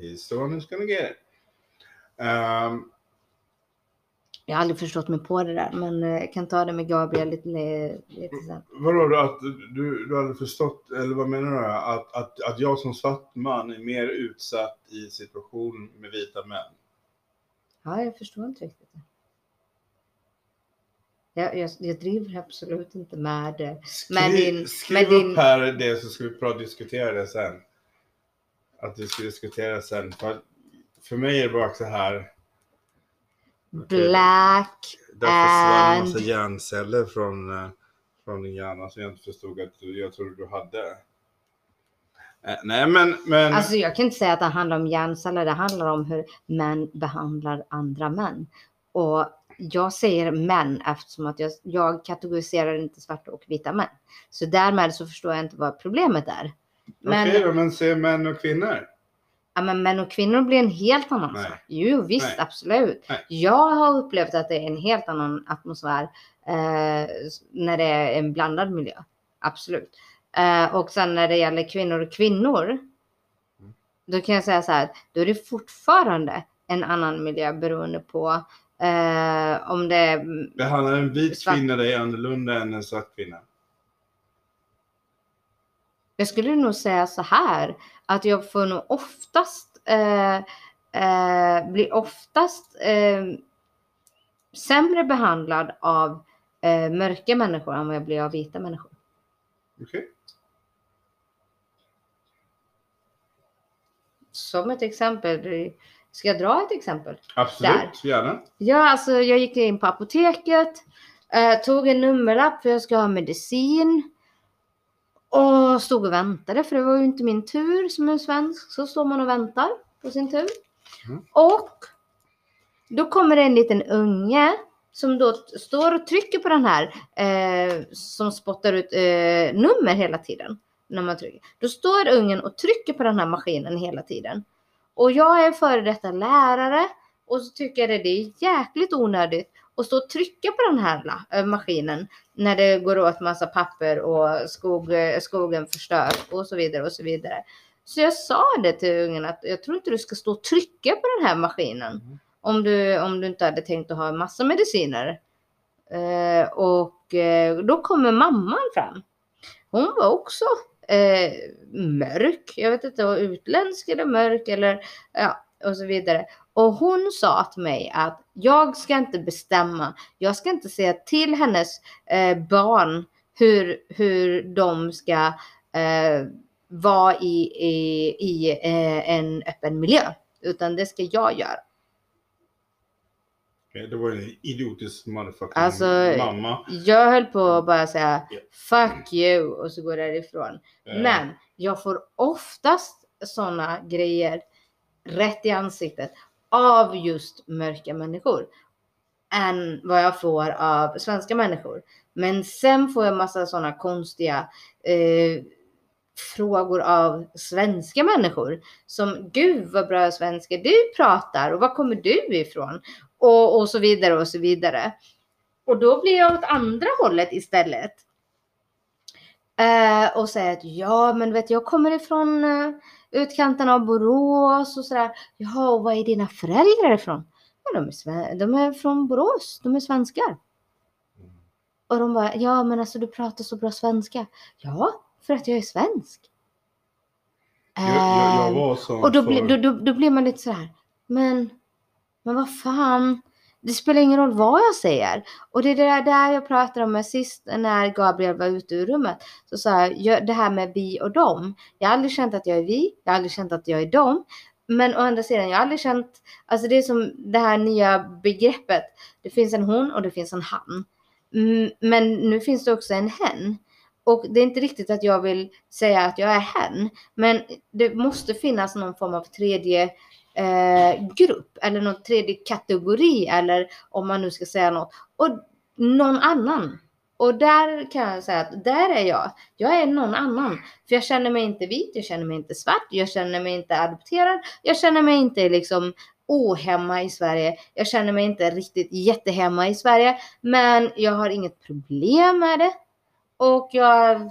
he's the one who's gonna get it. Um, Jag har aldrig förstått mig på det där, men eh, jag kan ta det med Gabriel lite, lite sen. vadå, då, att du, du hade förstått, eller vad menar du? Att, att, att jag som svart man är mer utsatt i situation med vita män? Ja, jag förstår inte riktigt. det. Jag, jag, jag driver absolut inte med det. Men Skriv, din- skriv men din- upp här det så ska vi prata, diskutera det sen. Att vi ska diskutera sen. För, för mig är det bara så här. Black. Där försvann en massa And- hjärnceller från, eh, från din hjärna som jag inte förstod att du, jag trodde du hade. Eh, nej men, men Alltså jag kan inte säga att det handlar om hjärnceller. Det handlar om hur män behandlar andra män. Och jag säger män eftersom att jag, jag kategoriserar inte svarta och vita män. Så därmed så förstår jag inte vad problemet är. Men, okej då, men se män och kvinnor. ja, men män och kvinnor blir en helt annan Nej. sak. Jo visst, Nej. absolut. Nej. Jag har upplevt att det är en helt annan atmosfär eh, när det är en blandad miljö. Absolut. Eh, och sen när det gäller kvinnor och kvinnor. Då kan jag säga så här, då är det fortfarande en annan miljö beroende på eh, om det Behandlar en vit Svart. kvinna dig annorlunda än en svart kvinna? Jag skulle nog säga så här att jag får nog oftast eh, eh, blir oftast eh, sämre behandlad av eh, mörka människor än vad jag blir av vita människor. Okej. Som ett exempel, ska jag dra ett exempel? Absolut, gärna. Ja, alltså jag gick in på apoteket, eh, tog en nummerlapp för jag ska ha medicin. Och stod och väntade för det var ju inte min tur som en svensk. Så står man och väntar på sin tur. Mm. Och då kommer det en liten unge som då står och trycker på den här eh, som spottar ut eh, nummer hela tiden. När man trycker. Då står ungen och trycker på den här maskinen hela tiden. Och jag är före detta lärare och så tycker jag det det är jäkligt onödigt att stå och trycka på den här eh, maskinen när det går åt massa papper och skog, eh, skogen förstörs och så vidare och så vidare. Så jag sa det till ungen att jag tror inte du ska stå och trycka på den här maskinen Mm. om du, om du inte hade tänkt att ha en massa mediciner. Eh, och eh, då kommer mamman fram. Hon var också eh, mörk. Jag vet inte, var utländsk eller mörk eller ja, och så vidare. Och hon sa till mig att jag ska inte bestämma. Jag ska inte säga till hennes eh, barn hur, hur de ska eh, vara i, i, i eh, en öppen miljö. Utan det ska jag göra. Okej, Det var en idiotisk motherfucking Alltså, mamma. Jag höll på att bara säga fuck you och så går därifrån. Eh, Men jag får oftast sådana grejer rätt i ansiktet av just mörka människor. Än vad jag får av svenska människor. Men sen får jag massa sådana konstiga eh, frågor av svenska människor. Som gud vad bra svenska du pratar och var kommer du ifrån? Och, och så vidare och så vidare. Och då blir jag åt andra hållet istället. Eh, och säger att ja, men vet jag kommer ifrån eh, utkanten av Borås och sådär. Jaha, och var är dina föräldrar ifrån? Ja, de, är de är från Borås, de är svenskar. Och de bara, ja men alltså du pratar så bra svenska. Ja, för att jag är svensk. Jag, jag, jag som och då, för- blir, då, då, då blir man lite så här, men, men vad fan, det spelar ingen roll vad jag säger. Och det är det där, jag pratade om med sist när Gabriel var ute ur rummet. Så sa jag, det här med vi och dem. Jag har aldrig känt att jag är vi, jag har aldrig känt att jag är dem. Men å andra sidan, jag har aldrig känt, alltså det är som det här nya begreppet. Det finns en hon och det finns en han. Men nu finns det också en hen. Och det är inte riktigt att jag vill säga att jag är hen. Men det måste finnas någon form av tredje eh, grupp eller någon tredje kategori eller om man nu ska säga något. Och någon annan. Och där kan jag säga att där är jag. Jag är någon annan. För jag känner mig inte vit, jag känner mig inte svart, jag känner mig inte adopterad, jag känner mig inte liksom ohemma i Sverige. Jag känner mig inte riktigt jättehemma i Sverige. Men jag har inget problem med det. Och jag,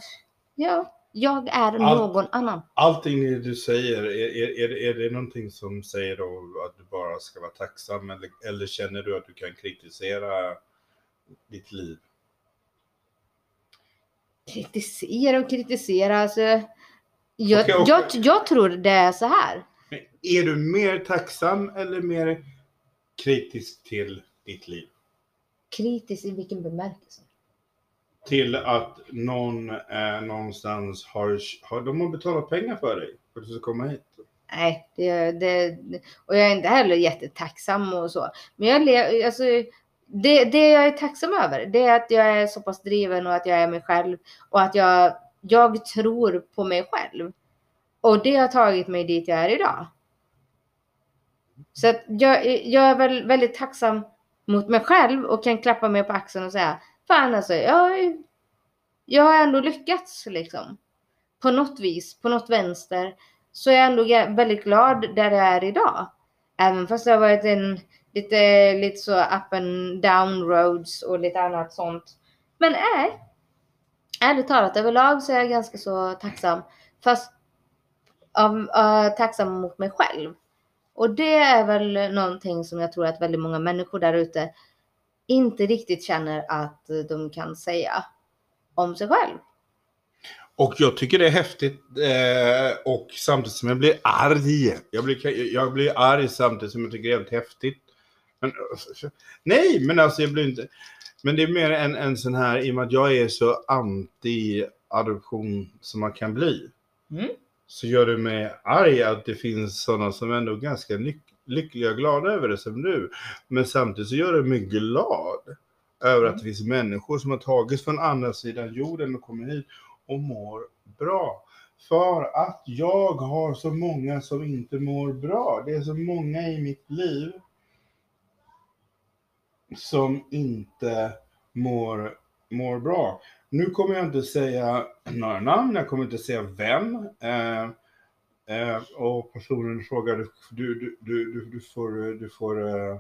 ja, jag är Allt- någon annan. Allting du säger, är, är, är, det- någonting som säger då att du bara ska vara tacksam eller, eller känner du att du kan kritisera ditt liv? Kritisera och kritisera. Alltså, jag, Okej, okej. Jag, jag tror det är så här. Men Är du mer tacksam eller mer kritisk till ditt liv? Kritisk i vilken bemärkelse? Till att någon eh, någonstans har, har, de har betalat pengar för dig för att du ska komma hit. Nej, det, det, och jag är inte heller jättetacksam och så. Men jag, lever, alltså, det, det jag är tacksam över, det är att jag är så pass driven och att jag är mig själv och att jag, jag tror på mig själv. Och det har tagit mig dit jag är idag. Så att jag, jag är väl väldigt tacksam mot mig själv och kan klappa mig på axeln och säga Fan alltså, jag, jag har ändå lyckats liksom. På något vis, på något vänster. Så är jag ändå väldigt glad där jag är idag. Även fast det har varit en lite, lite så up and down roads och lite annat sånt. Men nej. Ärligt talat överlag så är jag ganska så tacksam. Fast av, uh, tacksam mot mig själv. Och det är väl någonting som jag tror att väldigt många människor där ute inte riktigt känner att de kan säga om sig själv. Och jag tycker det är häftigt eh, och samtidigt som jag blir arg. Jag blir, jag blir arg samtidigt som jag tycker det är helt häftigt. Men, nej, men alltså jag blir inte... Men det är mer en, en sån här, i och med att jag är så anti-adoption som man kan bli. Mm. Så gör det mig arg att det finns sådana som ändå är ganska lyck, lyckliga och glada över det som du. Men samtidigt så gör det mig glad över att det finns människor som har tagits från andra sidan jorden och kommer hit och mår bra. För att jag har så många som inte mår bra. Det är så många i mitt liv som inte mår, mår bra. Nu kommer jag inte säga några namn, jag kommer inte säga vem. Eh, eh, och personen frågar, du, du, du, du, får, du får eh,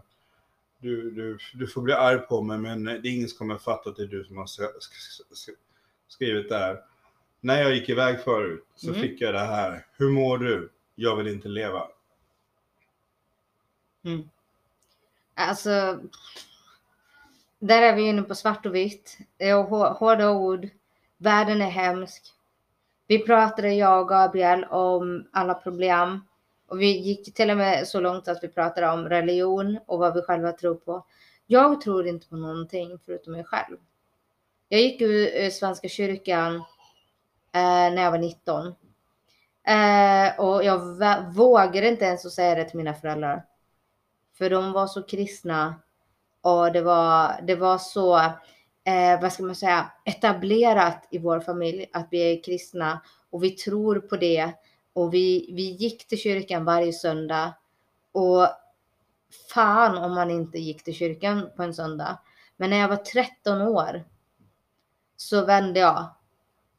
du, du, du får bli arg på mig men det är ingen som kommer fatta att det är du som har sk- sk- sk- skrivit det här. När jag gick iväg förut så Mm. fick jag det här. Hur mår du? Jag vill inte leva. Mm. Alltså, där är vi inne på svart och vitt. Det är hå- hårda ord. Världen är hemsk. Vi pratade, jag och Gabriel, om alla problem. Och vi gick till och med så långt att vi pratade om religion och vad vi själva tror på. Jag tror inte på någonting förutom mig själv. Jag gick ur eh, Svenska kyrkan eh, när jag var 19. Eh, och jag vågade inte ens att säga det till mina föräldrar. För de var så kristna och det var, det var så, eh, vad ska man säga, etablerat i vår familj att vi är kristna och vi tror på det. Och vi, vi gick till kyrkan varje söndag. Och fan om man inte gick till kyrkan på en söndag. Men när jag var 13 år så vände jag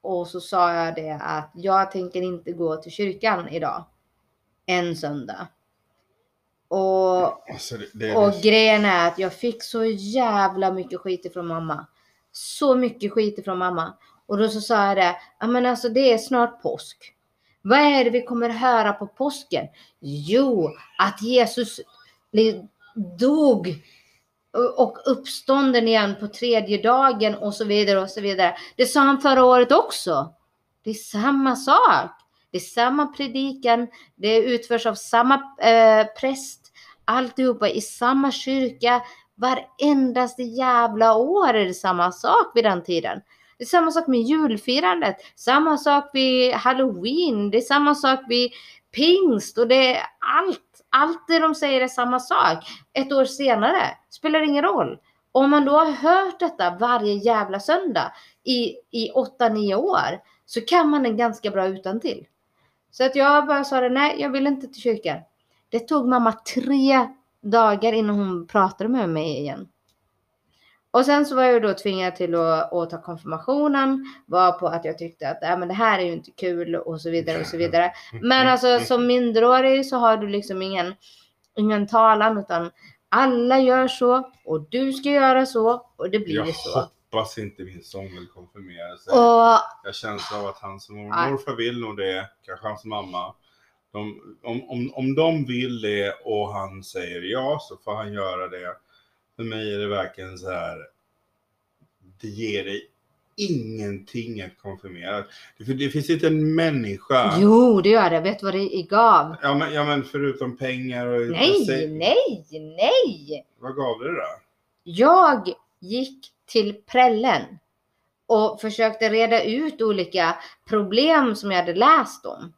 och så sa jag det att jag tänker inte gå till kyrkan idag. En söndag. Och Alltså, det, det, och grejen är att jag fick så jävla mycket skit ifrån mamma. Så mycket skit ifrån mamma. Och då så sa jag det, ja men alltså det är snart påsk. Vad är det vi kommer höra på påsken? Jo, att Jesus dog och- och uppstånden igen på tredje dagen och så vidare och så vidare. Det sa han förra året också. Det är samma sak. Det är samma predikan. Det utförs av samma eh, präst alltihopa i samma kyrka. Varendaste jävla år är det samma sak vid den tiden. Det är samma sak med julfirandet, samma sak vid halloween, det är samma sak vid pingst och det är allt. Allt det de säger är samma sak. Ett år senare spelar ingen roll. Om man då har hört detta varje jävla söndag i, i 8-9 år så kan man den ganska bra utan till. Så att jag bara sa det, nej jag vill inte till kyrkan. Det tog mamma tre dagar innan hon pratade med mig igen. Och sen så var jag då tvingad till att, att ta konfirmationen. Var på att jag tyckte att äh, men det här är ju inte kul och så vidare och så vidare. Men alltså som minderårig så har du liksom ingen, ingen talan utan alla gör så och du ska göra så och det blir jag så. hoppas inte min son vill konfirmera sig. Och Jag känner av att hans morfar vill nog det, kanske hans mamma. De, om, om, om de vill det och han säger ja så får han göra det. För mig är det verkligen så här. Det ger dig ingenting att konfirmera. För det finns inte en människa. jo, det gör det. Vet du vad det gav? Ja men, ja men förutom pengar och... Nej, Säg- nej, nej! Vad gav det då? Jag gick till prällen och försökte reda ut olika problem som jag hade läst om.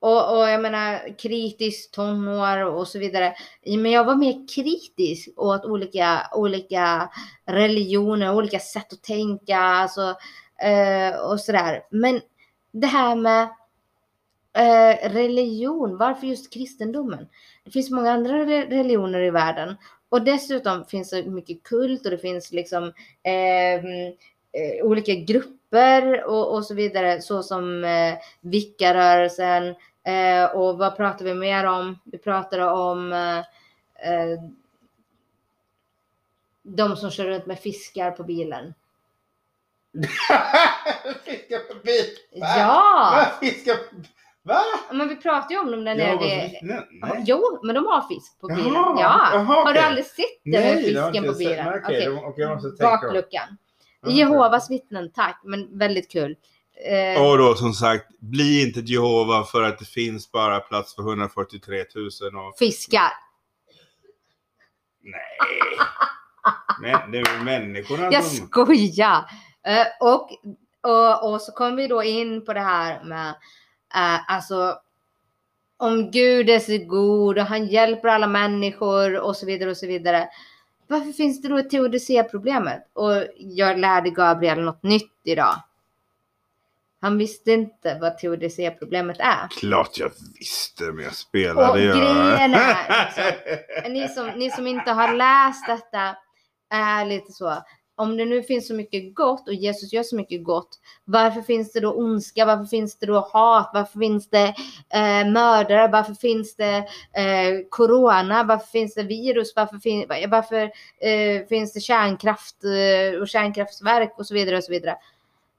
Och, och jag menar kritiskt tonår och så vidare. Men jag var mer kritisk åt olika, olika religioner, olika sätt att tänka alltså, eh, och sådär. Men det här med eh, religion, varför just kristendomen? Det finns många andra re- religioner i världen och dessutom finns det mycket kult och det finns liksom eh, eh, olika grupper och, och så vidare så som eh, Vickarörelsen eh, och vad pratar vi mer om? Vi pratade om eh, eh, de som kör runt med fiskar på bilen. Fiskar på bil! Va? Ja! Va? Fiskar på... Va? Men vi pratade ju om dem när det Jehovas är vittnen? Nej. Jo, men de har fisk på bilen. Jaha, ja. jaha, Har du aldrig sett med Nej, fisken på bilen? Okej, måste tänka. Bakluckan. Jehovas vittnen, tack. Men väldigt kul. Eh, Och då som sagt, bli inte Jehova för att det finns bara plats för 143 000 och... Fiskar. Nej. Nej, det är människorna Jag som... skojar. Eh, och, och, och så kom vi då in på det här med eh, alltså om Gud är så god och han hjälper alla människor och så vidare och så vidare. Varför finns det då ett teodicea-problemet? Och jag lärde Gabriel något nytt idag. Han visste inte vad teodicéproblemet är. Klart jag visste, men jag spelade Och ju. grejen är, liksom, ni som, ni som inte har läst detta är lite så. Om det nu finns så mycket gott och Jesus gör så mycket gott, varför finns det då ondska? Varför finns det då hat? Varför finns det eh, mördare? Varför finns det eh, corona? Varför finns det virus? Varför, fin varför eh, finns det kärnkraft eh, och kärnkraftverk och så vidare och så vidare?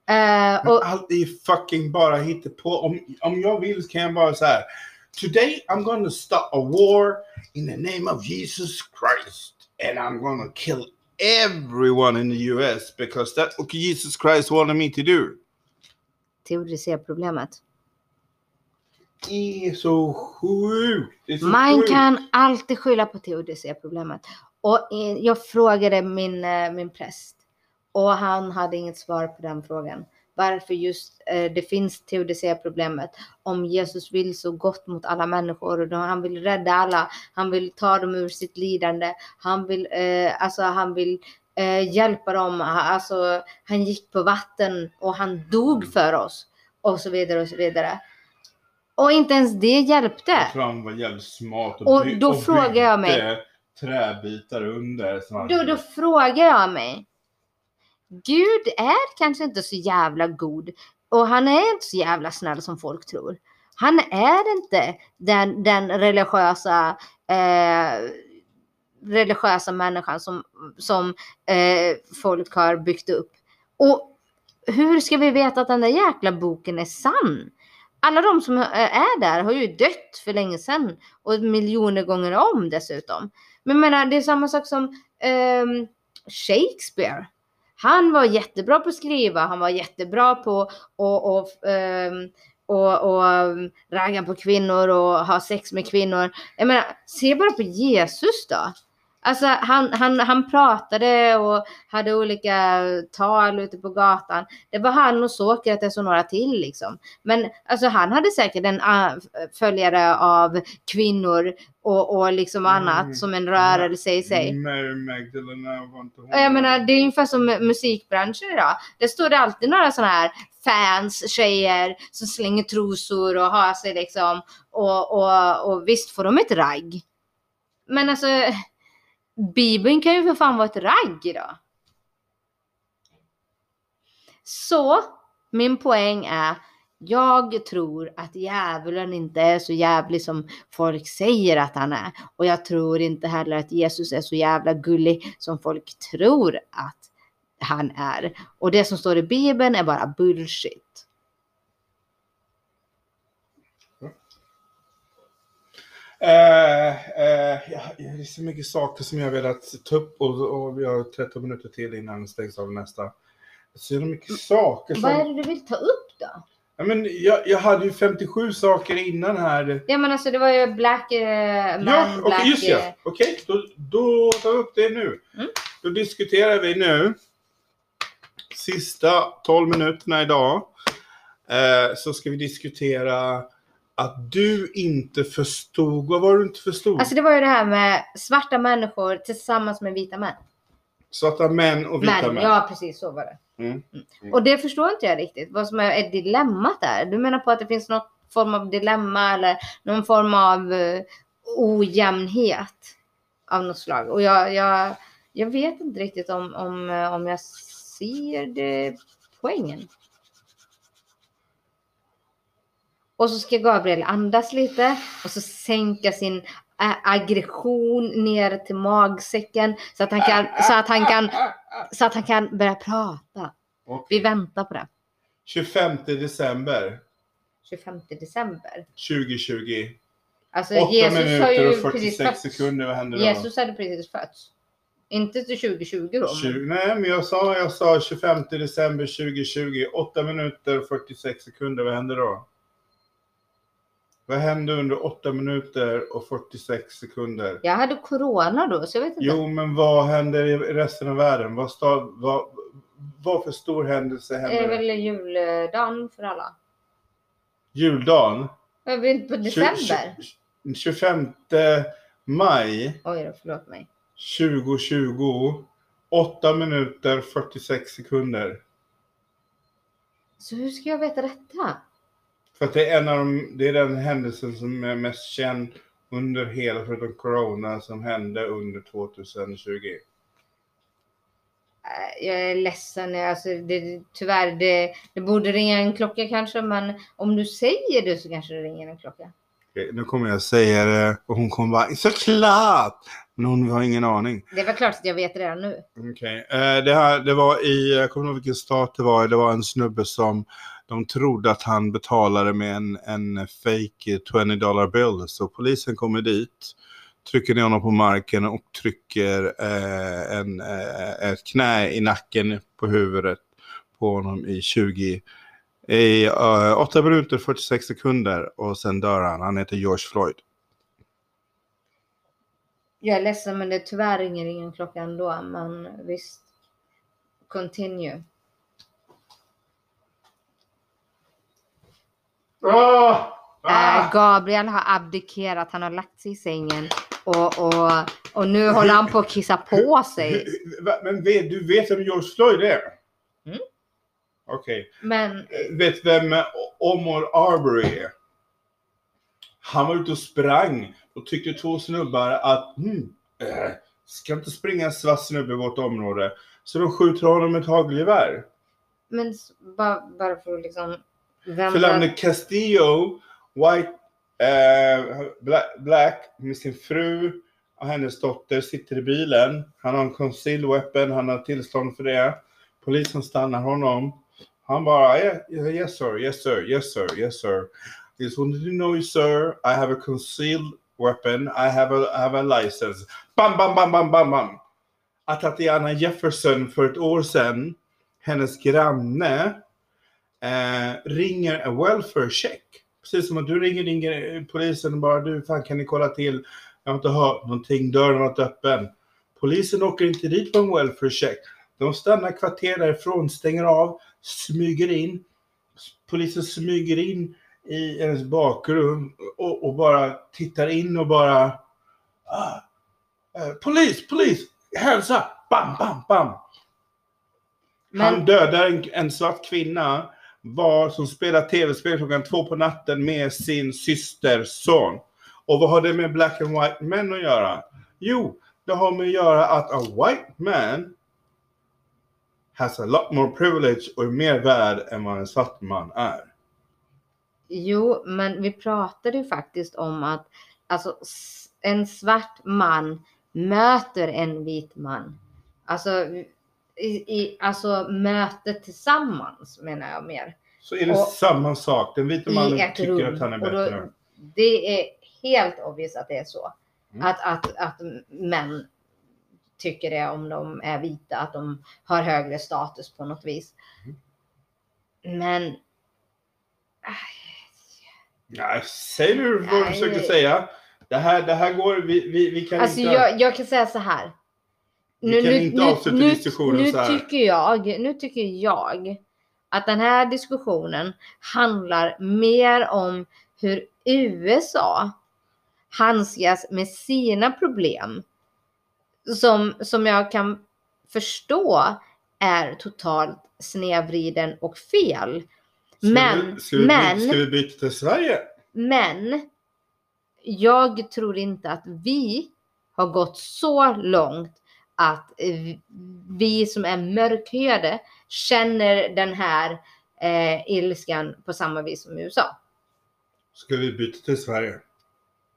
Eh, och, Allt är fucking bara hittepå. Om, om jag vill kan jag bara så här. Today I'm gonna start a war in the name of Jesus Christ. And I'm gonna kill everyone in the US because that's what Jesus Christ wanted me to do. teodicéproblemet. Det är så sjukt. Det är så Man sjukt. kan alltid skylla på teodicéproblemet. Och eh, jag frågade min, eh, min präst och han hade inget svar på den frågan. Varför just eh, det finns teodicéproblemet. Om Jesus vill så gott mot alla människor och han vill rädda alla. Han vill ta dem ur sitt lidande. Han vill, eh, alltså han vill eh, hjälpa dem. Alltså han gick på vatten och han dog för oss. Och så vidare och så vidare. Och inte ens det hjälpte. Jag tror han var jävligt smart och, Och då frågar jag mig- träbitar under. Då, då frågar jag mig. Gud är kanske inte så jävla god och han är inte så jävla snäll som folk tror. Han är inte den, den religiösa eh, religiösa människan som, som eh, folk har byggt upp. Och hur ska vi veta att den där jäkla boken är sann? Alla de som eh, är där har ju dött för länge sedan och miljoner gånger om dessutom. Men jag menar, det är samma sak som eh, Shakespeare. Han var jättebra på att skriva, han var jättebra på att och, och, ehm, och, och ehm, ragga på kvinnor och ha sex med kvinnor. Jag menar, se bara på Jesus då. Alltså han, han, han pratade och hade olika tal ute på gatan. Det var han och Sokrates och några till liksom. Men alltså han hade säkert en uh, följare av kvinnor och, och liksom annat Mm. som en rörelse i sig. Mary Magdalena var inte hon. Jag menar, det är ungefär som musikbranschen idag. Det står det alltid några sådana här fans, tjejer som slänger trosor och har sig liksom. Och, och, och visst får de ett ragg. Men alltså, Bibeln kan ju för fan vara ett ragg idag. Så, min poäng är, jag tror att djävulen inte är så jävlig som folk säger att han är. Och jag tror inte heller att Jesus är så jävla gullig som folk tror att han är. Och det som står i Bibeln är bara bullshit. Eh, eh, ja, det är så mycket saker som jag velat ta upp och, och vi har 13 minuter till innan det stängs av nästa. Så det är mycket saker som... Vad är det du vill ta upp då? Ja, men jag, jag hade ju 57 saker innan här. Ja men alltså det var ju Black eh, Man, Ja, okej, Black... just ja. Okej, då, då tar vi upp det nu. Mm. Då diskuterar vi nu sista 12 minuterna idag. Så ska vi diskutera att du inte förstod. Vad var det du inte förstod? Alltså det var ju det här med svarta människor tillsammans med vita män. Svarta män och vita Män, män. ja precis så var det. Mm. Mm. Och det förstår inte jag riktigt. Vad som är, är dilemmat där. Du menar på att det finns någon form av dilemma eller någon form av eh, ojämnhet av något slag. Och jag, jag, jag vet inte riktigt om, om, eh, om jag ser det poängen. Och så ska Gabriel andas lite och så sänka sin ä- aggression ner till magsäcken så att han kan, så att han kan, så att han kan börja prata. Okej. Vi väntar på det. 25 december 25 december. 2020. Alltså 8 Jesus minuter och precis 46 fötts. sekunder. Vad hände då? Jesus hade precis fötts. Inte till 2020 då. men- 20, nej, men jag sa, jag sa 25 december 2020. 8 minuter och 46 sekunder. Vad hände då? Vad hände under 8 minuter och 46 sekunder? Jag hade corona då så jag vet inte. Jo, men vad hände i resten av världen? Vad, stav, vad, vad för stor händelse det är väl juldagen för alla. Juldagen? Jag vet på december. 20, 25 maj Oj då, förlåt mig. 2020. 8 minuter 46 sekunder. Så hur ska jag veta detta? För att det är en av de, det är den händelsen som är mest känd under hela, förutom corona, som hände under 2020. Eh, Jag är ledsen, alltså det, tyvärr, det, det borde ringa en klocka kanske, men om du säger det så kanske det ringer en klocka. Okej, Nu kommer jag säga det och hon kommer bara såklart! Men hon har ingen aning. Det var klart att jag vet redan nu. Okej, eh, det, här, det var i, jag kommer inte ihåg vilken stat det var, det var en snubbe som de trodde att han betalade med en, en fake 20 dollar bill. Så polisen kommer dit, trycker ner honom på marken och trycker eh, en, eh, ett knä i nacken på huvudet på honom i 20 i eh, uh, 8 minuter 46 sekunder och sen dör han. Han heter George Floyd. Jag är ledsen, men det tyvärr ringer ingen klocka ändå. Men visst. Continue. Äh, Gabriel har abdikerat. Han har lagt sig i sängen. Och, och, och nu håller han på att kissa på sig. Men vet, du vet vem George Floyd är? Mm. Okej. Men Eh, Vet vem eh, Omar Arbery är? Han var ute och sprang och tyckte två snubbar att hmm, äh, ska inte springa en svart snubbe i vårt område. Så de skjuter honom med ett hagelgevär. Men bara, bara för att liksom... Vem Philando Castillo, White, eh, Black, Black med sin fru och hennes dotter sitter i bilen. Han har en concealed weapon, han har tillstånd för det. Polisen stannar honom. Han bara yeah, yes sir, yes sir, yes sir, yes sir. Just wanted to know you sir, I have a concealed weapon, I have a, I have a license. Bam, bam, bam, bam, bam, bam. Att Tatiana Jefferson för ett år sedan, hennes granne, eh, ringer en welfare check. Precis som att du ringer, ringer eh, polisen och bara du, fan kan ni kolla till? Jag har inte hört någonting, dörren har varit öppen. Polisen åker inte dit på en welfare check. De stannar kvarter därifrån, stänger av, smyger in. Polisen smyger in i hennes bakrum och, och bara tittar in och bara ah, eh, Polis, polis, up, bam, bam, bam. Han dödar en, en svart kvinna var som spelar tv-spel klockan två på natten med sin systers son. Och vad har det med black and white men att göra? Jo, det har med att göra att a white man has a lot more privilege och är mer värd än vad en svart man är. jo, men vi pratade ju faktiskt om att alltså, en svart man möter en vit man. Alltså, i, i, alltså mötet tillsammans menar jag mer. Så är det Och- samma sak. Den vita mannen tycker rum. att han är Och då- bättre. Det är helt obvious att det är så. Mm. Att, att, att män tycker det om de är vita, att de har högre status på något vis. Mm. Men Nej, säg nu vad du försöker säga. Det här, det här går, vi, vi, vi kan alltså inte... jag, jag kan säga så här. Vi kan inte avsluta nu, diskussionen nu så här. Tycker jag, nu tycker jag att den här diskussionen handlar mer om hur USA handskas med sina problem. Som, som jag kan förstå är totalt snedvriden och fel. Ska men- vi, ska, vi, men- ska vi byta till Sverige? Men jag tror inte att vi har gått så långt att eh, vi som är mörkhyade känner den här eh, ilskan på samma vis som USA. Ska vi byta till Sverige?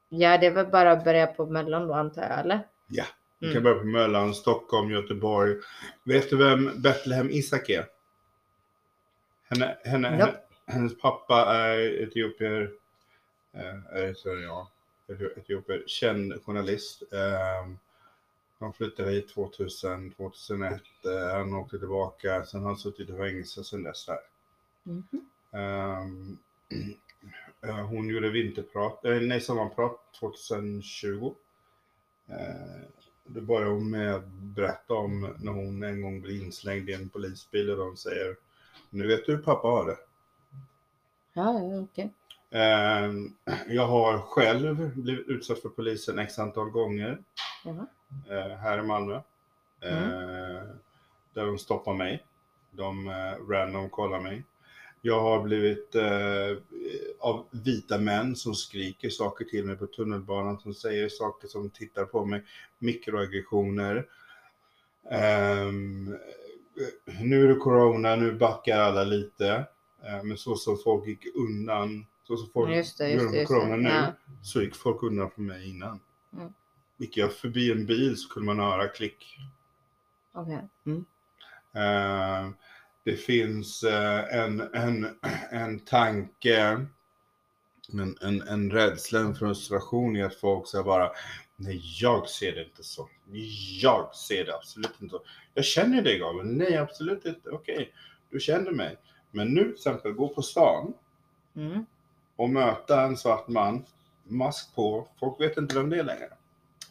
Ja, det är väl bara att börja på mellan då antar jag, eller? Ja. Vi Mm. kan börja på Möllan, Stockholm, Göteborg. Vet du vem Betlehem Isak är? Henne, henne, Nope. henne, hennes pappa är etiopier. Eh, är så, ja, etiopier. Känd journalist. Eh, han flyttade hit 2000, 2001. Eh, han åkte tillbaka. Sen har han suttit i fängelse sen dess där. Ehm, eh, hon gjorde vinterprat, eh, nej sommarprat 2020. Eh, Då började hon med att berätta om när hon en gång blev inslängd i en polisbil och de säger Nu vet du hur pappa har det. Ja, okej. Ehm, Jag har själv blivit utsatt för polisen x antal gånger Jaha. eh, här i Malmö. Mm. Eh, Där de stoppar mig. De eh, random kollar mig. Jag har blivit eh, av vita män som skriker saker till mig på tunnelbanan, som säger saker, som tittar på mig, mikroaggressioner. Ehm, nu är det corona, nu backar alla lite. Eh, men så som folk gick undan, så som folk Just det, just det. corona nu, Ja. så gick folk undan från mig innan. Mm. Gick jag förbi en bil så kunde man höra klick. Okej. Mm. Eh, det finns eh, en, en, en tanke, en, en, en rädsla, en frustration i att folk säger bara Nej, jag ser det inte så. Jag ser det absolut inte så. Jag känner dig Gabriel. Nej, absolut inte. Okej, du känner mig. Men nu till exempel, gå på stan Mm. och möta en svart man, mask på. Folk vet inte vem det är längre.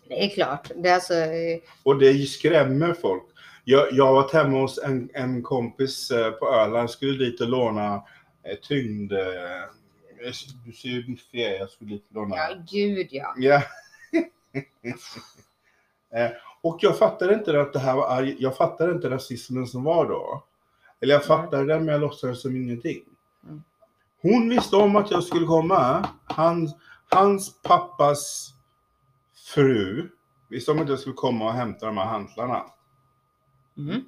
Det är klart. Det är alltså, eh, Och det skrämmer folk. Jag, jag varit hemma hos en, en kompis eh, på Öland, skulle dit och låna eh, tyngd... Du ser ju biffig jag jag skulle dit och låna... ja gud ja. Ja. och jag fattade inte att det här var. Jag fattade inte rasismen som var då. Eller jag fattade den men jag låtsades som ingenting. Mm. Hon visste om att jag skulle komma. Hans, hans pappas fru visste om att jag skulle komma och hämta de här hantlarna. Mm.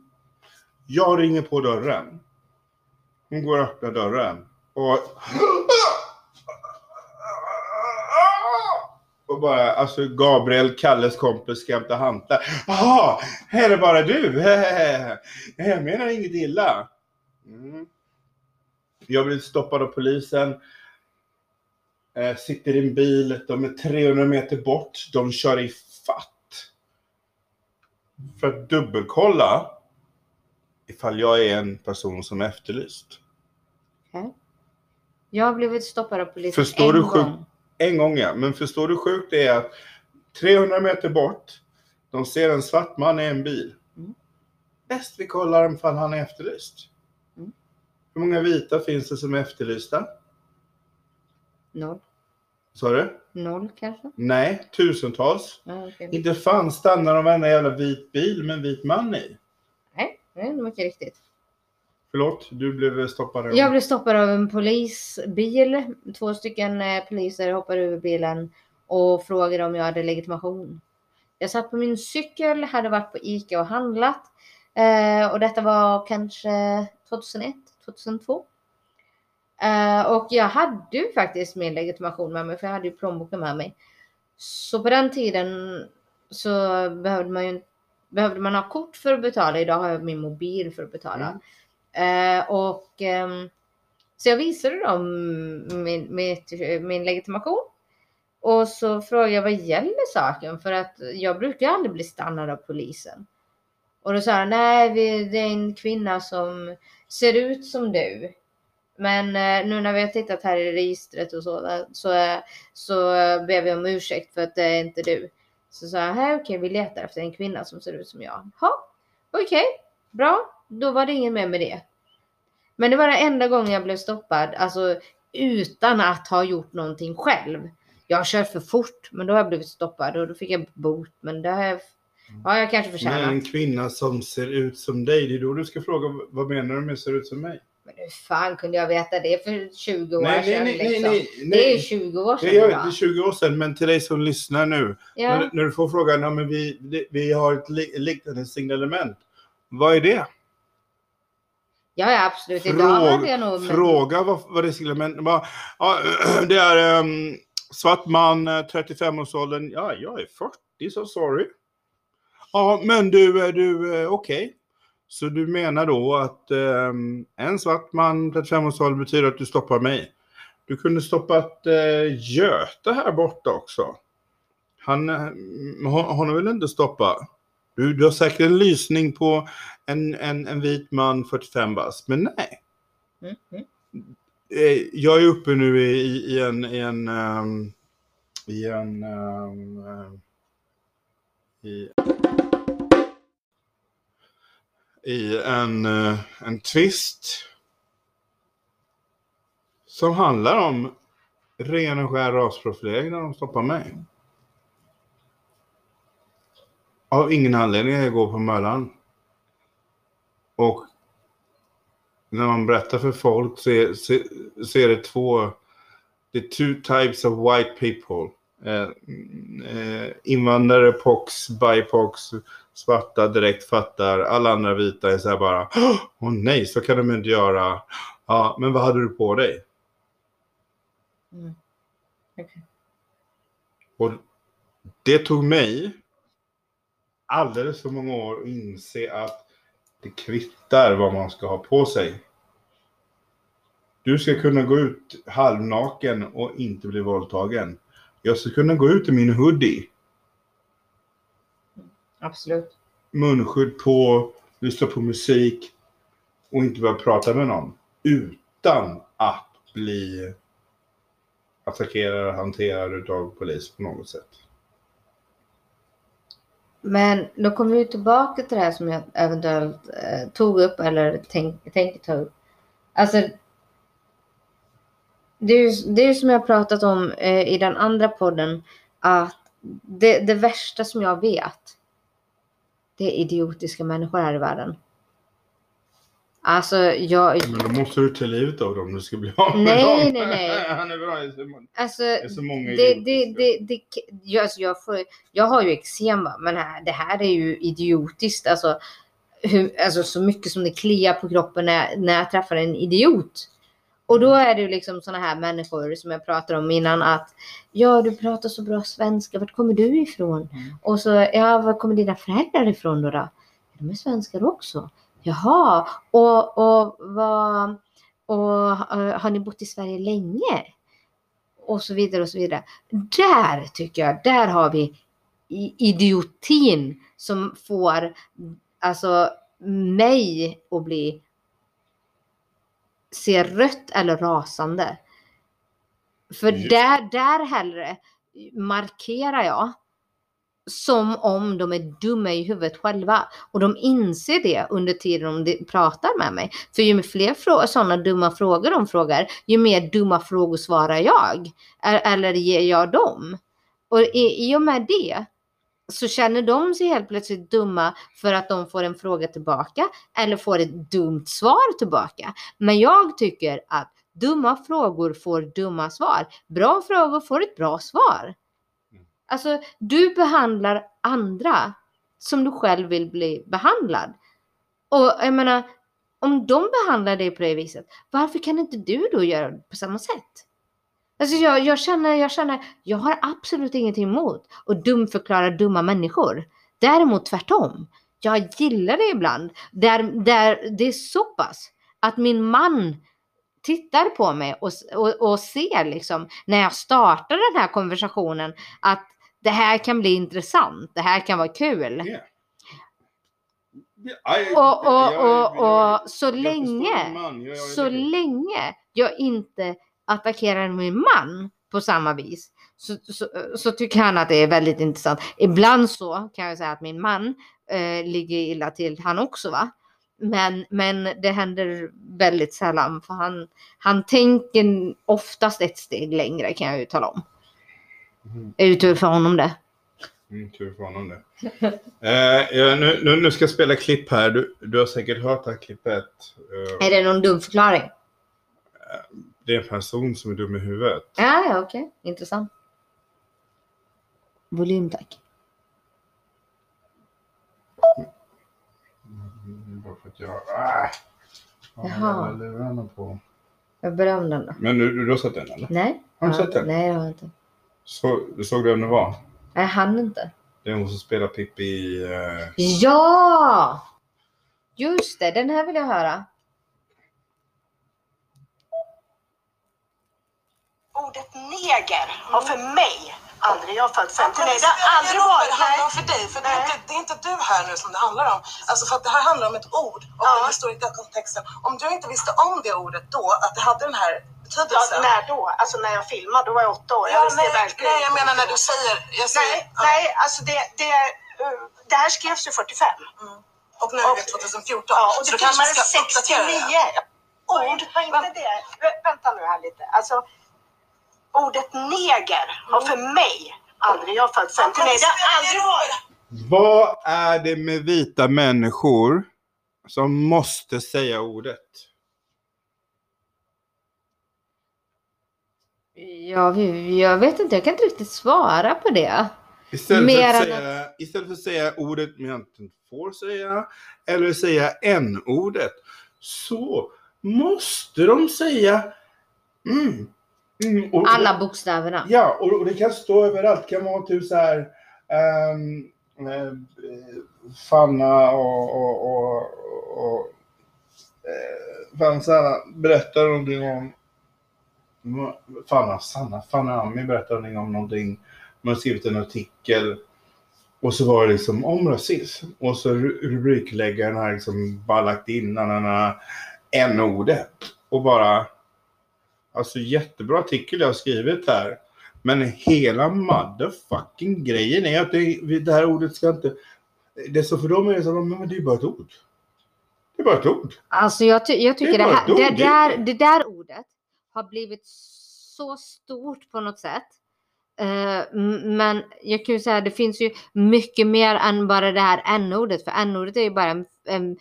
Jag ringer på dörren. Hon går och öppnar dörren. Och... Och bara, alltså Gabriel, Kalles kompis, ska hämta hantlar. Jaha, är det bara du? Jag menar inget illa. Mm. Jag blir stoppad av polisen. Eh, sitter i en bil, de är 300 meter bort. De kör i fatt. För att dubbelkolla ifall jag är en person som är efterlyst. Jag har blivit stoppad av polisen Förstår en du sjuk- gång. En gång ja, men förstår du hur sjukt det är att 300 meter bort, de ser en svart man i en bil. Mm. Bäst vi kollar ifall han är efterlyst. Mm. Hur många vita finns det som är efterlysta? Noll. Sa du? Noll kanske? Nej, tusentals. Ja, okej. Inte fan stannar de varenda jävla vit bil med en vit man i. Nej, det är mycket riktigt. Förlåt, du blev stoppad. Jag blev stoppad av en polisbil. Två stycken eh, poliser hoppade över bilen och frågade om jag hade legitimation. Jag satt på min cykel, hade varit på ICA och handlat. Eh, och detta var kanske 2001, 2002. Eh, och jag hade ju faktiskt min legitimation med mig för jag hade ju plånboken med mig. Så på den tiden så behövde man ju behövde man ha kort för att betala. Idag har jag min mobil för att betala. Mm. Eh, och ehm, så jag visade dem min, mitt, min legitimation. Och så frågade jag vad gäller saken för att jag brukar aldrig bli stannad av polisen. Och då sa han nej det är en kvinna som ser ut som du. Men eh, nu när vi har tittat här i registret och så, så, eh, så ber vi om ursäkt för att det är inte du. Så sa jag, "Nej, okej vi letar efter en kvinna som ser ut som jag. Ja, okej, bra. Då var det ingen mer med det. Men det var den enda gången jag blev stoppad, alltså utan att ha gjort någonting själv. Jag har kört för fort, men då har jag blivit stoppad och då fick jag bot. Men det har jag, har jag kanske Men förtjänat. en kvinna som ser ut som dig, det är då du ska fråga vad menar du med ser ut som mig? Hur fan kunde jag veta det för 20 år Nej, nej, sedan? nej, nej, liksom? nej, Det är nej. 20 år sedan Det är, idag. det är 20 år sedan, men till dig som lyssnar nu. Ja. När, när du får frågan, ja, men vi, vi har ett li, liknande signalement. Vad är det? ja, ja, absolut. Idag hade jag nog... fråga vad, vad det är signalement. Bara, Ja, det är um, svart man, eh, 35-årsåldern. Ja, jag är 40, så sorry. Ja, men du, du eh, okej. Så du menar då att ehm, en svart man, 35-årsåldern, betyder att du stoppar mig? Du kunde stoppat uh, Göte här borta också. Han, eh, hon, hon har väl inte stoppat? Du, du har säkert en lysning på en, en, en vit man 45 bast, men nej. Mm, mm. Eh, Jag är uppe nu i, i, i en, i en, ehm, i en, ehm, i, i en, eh, en twist som handlar om ren och skär rasprofilering när de stoppar mig. Av ingen anledning jag går på Möllan. Och när man berättar för folk så är, så, så är det två, det är two types of white people. Eh, eh, invandrare, pox, bipox, svarta direkt fattar. Alla andra vita är så här bara, åh oh, nej, så kan de inte göra. Ja, men vad hade du på dig? Mm. Okej. Och det tog mig alldeles för många år att inse att det kvittar vad man ska ha på sig. Du ska kunna gå ut halvnaken och inte bli våldtagen. Jag ska kunna gå ut i min hoodie, Absolut. munskydd på, lyssna på musik och inte börja prata med någon. Utan att bli attackerad och hanterad av polis på något sätt. Men då kommer vi tillbaka till det här som jag eventuellt eh, tog upp eller tänk, tänker ta upp. Alltså. Det är ju det är ju som jag pratat om eh, i den andra podden. Att det, det värsta som jag vet. Det är idiotiska människor här i världen. Alltså jag. Men då måste du ta livet av dem om du ska bli av med Nej, dem. nej, nej. Han är bra. Det är så många- Alltså, det är så många det, det, idiotiska. det, det, jag, alltså jag, får, jag har ju eksema, men här, det här är ju idiotiskt. Alltså, hur, alltså så mycket som det kliar på kroppen när, när jag träffar en idiot. Och då är det ju liksom såna här människor som jag pratade om innan att ja, du pratar så bra svenska, vart kommer du ifrån? Mm. Och så, ja, var kommer dina föräldrar ifrån då? då? De är svenskar också. Jaha, och, och, vad, och eh, har ni bott i Sverige länge? och så vidare och så vidare. Där tycker jag, där har vi idiotin som får alltså mig att bli se rött eller rasande. För Just. där, där hellre markerar jag som om de är dumma i huvudet själva. Och de inser det under tiden de pratar med mig. För ju fler sådana dumma frågor de frågar, ju mer dumma frågor svarar jag. Eller ger jag dem. Och i, i och med det så känner de sig helt plötsligt dumma för att de får en fråga tillbaka eller får ett dumt svar tillbaka. Men jag tycker att dumma frågor får dumma svar. Bra frågor får ett bra svar. Alltså, du behandlar andra som du själv vill bli behandlad. Och jag menar, om de behandlar dig på det viset, varför kan inte du då göra det på samma sätt? Alltså jag, jag, känner, jag känner, jag har absolut ingenting emot att dumförklara dumma människor. Däremot tvärtom. Jag gillar det ibland. Där, där det är så pass att min man tittar på mig och, och, och ser liksom när jag startar den här konversationen att det här kan bli intressant. Det här kan vara kul. Ja. Ja, jag- Och, och, och, och så länge så länge jag inte attackerar min man på samma vis så, så, så tycker han att det är väldigt intressant. Ibland så kan jag säga att min man eh, ligger illa till han också va. Men, men det händer väldigt sällan för han, han tänker oftast ett steg längre kan jag ju tala om. Mhm. Är det tur för honom det? Mm, tur för honom det. eh, ja, nu, nu, nu ska jag spela klipp här. Du, du har säkert hört det här klippet. Eh, Är det någon dum förklaring? Det är en person som är dum i huvudet. Ja, ja okej. Intressant. Volym tack. Mm, Bara för att jag... Ah, har Jaha. alla lurarna på. Jag beröm den då. Men du, du har sett den eller? Nej. Har du sett den? Nej, jag har inte. Så, du såg vem det var? Jag hann inte. Det är hon som spelar Pippi i... eh, Ja! Just det, den här vill jag höra. Ordet neger har för mig aldrig, jag har följt 59, det har aldrig det varit, handlar nej. om för dig, för det är, Nej. inte, det är inte du här nu som det handlar om. Alltså för att det här handlar om ett ord och Ja. den historiska kontexten. Om du inte visste om det ordet då, att det hade den här Ja, betydelsen. när då? Alltså när jag filmade, då var jag åtta år. Ja, Jag nej, verkligen nej, jag menar när du säger... Säger Nej, ja. nej, alltså det, det, uh, det här skrevs ju 45. Mm. Och nu är det 2014. Ja, och det filmades ska uppdatera 69. det. Ord, var inte det? Vä- Vänta nu här lite. Alltså, ordet neger har för mig aldrig, jag har följt Centern, nej det aldrig Vad är det med vita människor som måste säga ordet? Ja, jag vet inte, jag kan inte riktigt svara på det. Istället, för att, säga, att... istället för att säga ordet man inte får säga, eller säga n-ordet, så måste de säga mm, Mm. Och, Alla bokstäverna. Ja, och, och det kan stå överallt. Det kan vara typ så här ehm, eh, Fanna och, och, och, och eh, fan, Sanna berättar någonting om Fanna, Sanna, Fanna Ami berättar någonting om någonting. Man har skrivit en artikel och så var det liksom om rasism. Och så ru- rubrikläggaren har liksom bara lagt in na, n-ordet. Och bara Alltså jättebra artikel jag har skrivit här. Men hela motherfucking grejen är att det, det här ordet ska inte... Det så för dem är det så, men det är bara ett ord. Det är bara ett ord. Alltså jag, ty- jag tycker Det det, här, det, det är- där, det där ordet har blivit så stort på något sätt. Eh, men jag kan ju säga det finns ju mycket mer än bara det här n-ordet. För n-ordet är ju bara en, en,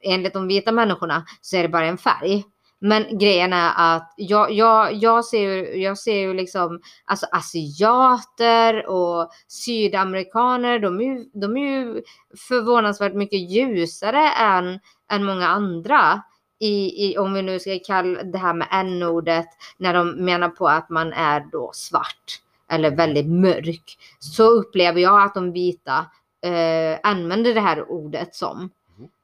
enligt de vita människorna så är det bara en färg. Men grejen är att jag, jag, jag, ser, ju, jag ser ju liksom alltså asiater och sydamerikaner. De är ju, de är ju förvånansvärt mycket ljusare än, än många andra. I, i, om vi nu ska kalla det här med n-ordet när de menar på att man är då svart eller väldigt mörk. Så upplever jag att de vita eh, använder det här ordet som.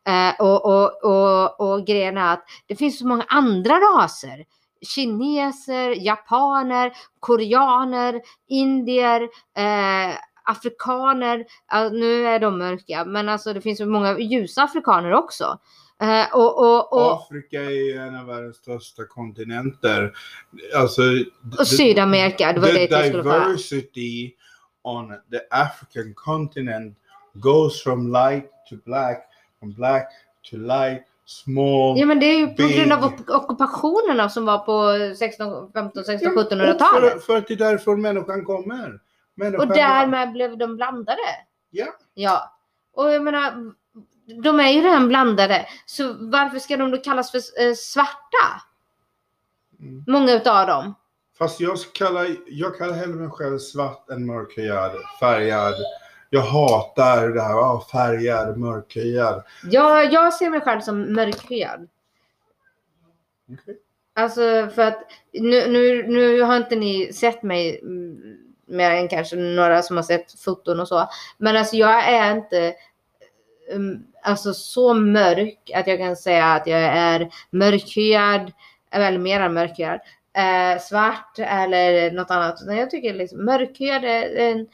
Eh, och, och, och, och grejen är att det finns så många andra raser. Kineser, japaner, koreaner, indier, eh, afrikaner. Nu är de mörka, men alltså det finns så många ljusa afrikaner också. Eh, och, och, och, Afrika är ju en av världens största kontinenter. Alltså... och Sydamerika, det var det the jag skulle säga. diversity on the African continent goes from light to black, from black to light, small. Ja men det är ju på grund av big. ockupationerna som var på 16, 15, 16, Ja, 1700-talet. För, för att det är därifrån människan kommer. Människan Och därmed blev de blandade. Ja. Ja. Och jag menar, de är ju redan blandade. Så varför ska de då kallas för eh, svarta? Mm. Många utav dem. Fast jag kallar, jag kallar hellre mig själv svart än mörkhyad, färgad. Jag hatar det här, ah, färgad, mörkhyad. Jag, jag ser mig själv som mörkhyad. Okej. Alltså för att nu, nu, nu har inte ni sett mig mm, mer än kanske några som har sett foton och så. Men alltså jag är inte um, alltså så mörk att jag kan säga att jag är mörkhyad, eller mer än mörkhyad, eh, svart eller något annat. Utan jag tycker liksom mörkhyad är en,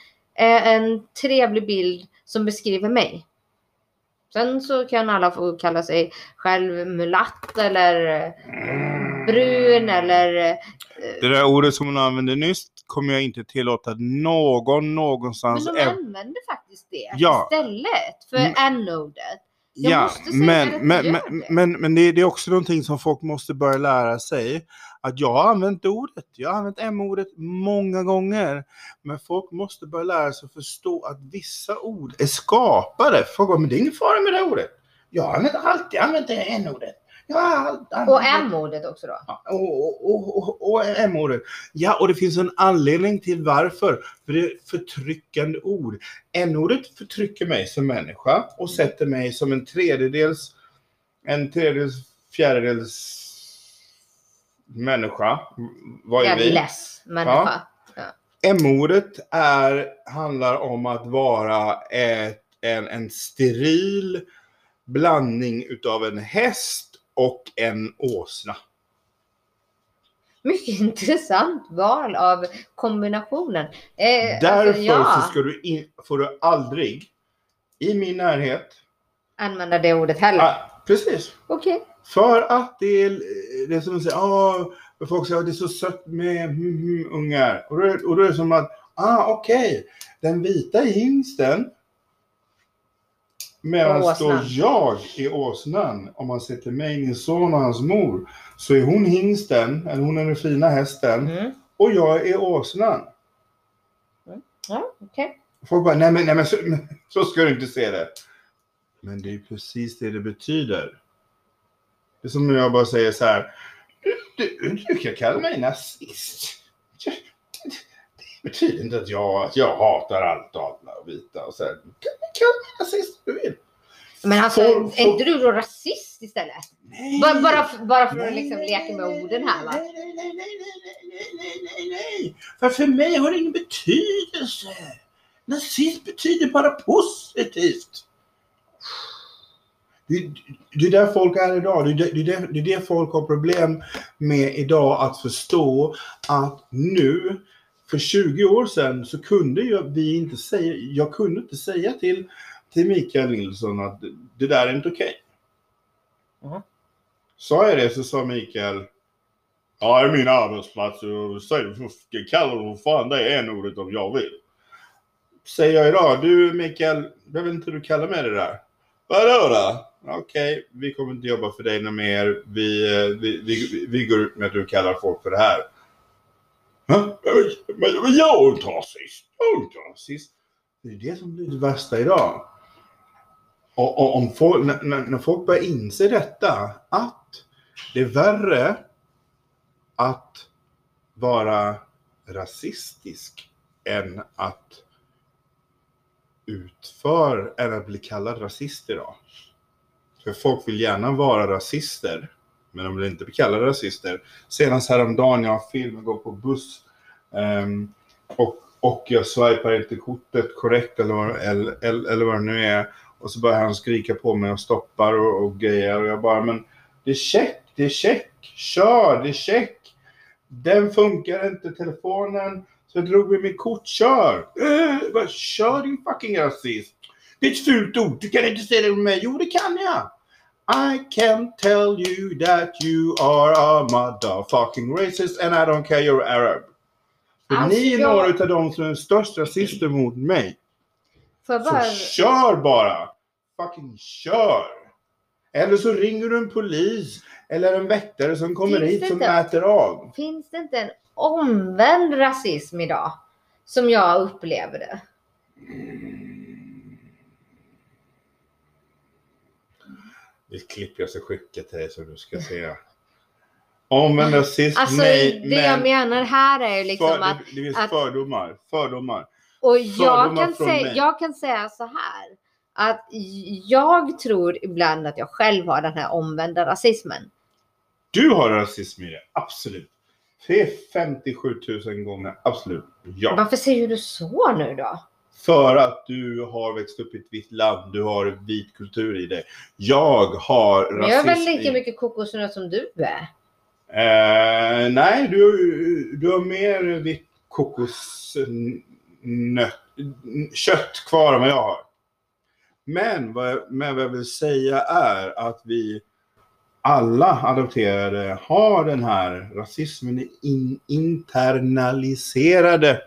en trevlig bild som beskriver mig. Sen så kan alla få kalla sig själv mulatt eller eh, brun eller eh, Det där ordet som hon använde nyss kommer jag inte tillåta någon Men någonstans. de ev- använder faktiskt det Ja. istället för Mm. n-ordet. Jag Ja, men, men, men, men, men det, det är också någonting som folk måste börja lära sig. Att jag har använt ordet, jag har använt M-ordet många gånger. Men folk måste börja lära sig att förstå att vissa ord är skapade. Folk bara, men det är ingen fara med det ordet. Jag har använt, alltid använt det N-ordet. Och det. m-ordet också då. Ja, Och, och, och, och M-ordet. Ja, och det finns en anledning till varför. För det är förtryckande ord. N-ordet förtrycker mig som människa och sätter mig som en tredjedels, en tredjedels, fjärdedels människa. Vad är vi? Less människa. M-ordet är, handlar om att vara ett, en, en steril blandning utav en häst och en åsna. Mycket intressant val av kombinationen. Eh, Därför alltså, ja, så ska du in, får du aldrig i min närhet. använda det ordet heller. Ah, precis. Okej. För att det är, det är som att säga, ah, folk säger att det är så sött med mm, mm, ungar. Och då, är, och då är det som att, ah okej, den vita hingsten Medan då jag är åsnan, om man sätter mig, min son och hans mor, så är hon hingsten, eller hon är den fina hästen, Mm. och jag är åsnan. Ja, okej. Folk bara, nej men, nej, men så, så ska du inte se det. Men det är precis det det betyder. Det är som när jag bara säger så här. Du, du, du kan kalla mig nazist. Det, betyder inte att jag, att jag hatar allt alla och vita och så här. Du kan kalla mig nazist om du vill. Men alltså, folk, är inte du då rasist istället? Nej, bara, bara, bara för att liksom leka med orden här va? Nej, nej, nej, nej, nej, nej, nej. nej, nej. för mig har det ingen betydelse. Nazism betyder bara positivt. Det, det är där folk är idag. Det är det, det, är det, det är det folk har problem med idag att förstå att nu, för 20 år sedan, så kunde jag, vi inte säga, jag kunde inte säga till, till Mikael Nilsson att det där är inte okej. Mhm. Sa jag det så sa Mikael Ja, det är min arbetsplats och säg, kalla det vad fan det är n-ordet om jag vill. Säger jag idag, du Mikael, vill inte du kalla mig det där. Vadå då? Okej, vi kommer inte jobba för dig något mer. Vi, eh, vi, vi, vi går ut med att du kallar folk för det här. Men, jag är inte rasist. Jag är inte rasist. Det är det som blir det värsta idag. Och, och om folk, när, när när folk börjar inse detta, att det är värre att vara rasistisk än att utför, än att bli kallad rasist idag. För folk vill gärna vara rasister, men de vill inte bli kallade rasister. Senast häromdagen, jag har film, jag går på buss um, och, och jag swipar inte kortet korrekt eller, vad- eller, eller, eller vad det nu är. Och så börjar han skrika på mig och stoppar och, och grejer och jag bara, men det är check, det är check, kör, det är check. Den funkar inte, telefonen. Så jag drog med mitt kort, kör! Äh, bara, kör din fucking rasist! Det är ett fult ord, du kan inte säga det med mig. Jo, det kan jag! I can tell you that you are a motherfucking racist and I don't care you're Arab. För Alltså, ni är jag- några av de som är störst rasister mot mig. Får jag Så bara... kör bara! Fucking kör! Eller så ringer du en polis eller en väktare som kommer Finns hit som inte? mäter av. Finns det inte en omvänd rasism idag? Som jag upplever det. Det är ett klipp jag ska skicka till dig så du ska se. Omvänd rasism, Alltså nej, det jag menar här är ju liksom för, att det, finns att- fördomar. Fördomar. Och jag kan, säga, jag kan säga så här. Att jag tror ibland att jag själv har den här omvända rasismen. Du har rasism i det, absolut. Det är 57 000 gånger, absolut. Ja. Varför säger du så nu då? För att du har växt upp i ett vitt land, du har vit kultur i dig. Jag har rasism Men jag är väl lika mycket kokosnöt som du är? Eh, nej, du, du har mer vitt kokosnöt, kött kvar än vad jag har. Men vad, jag, men vad jag vill säga är att vi alla adopterade har den här rasismen, in, internaliserade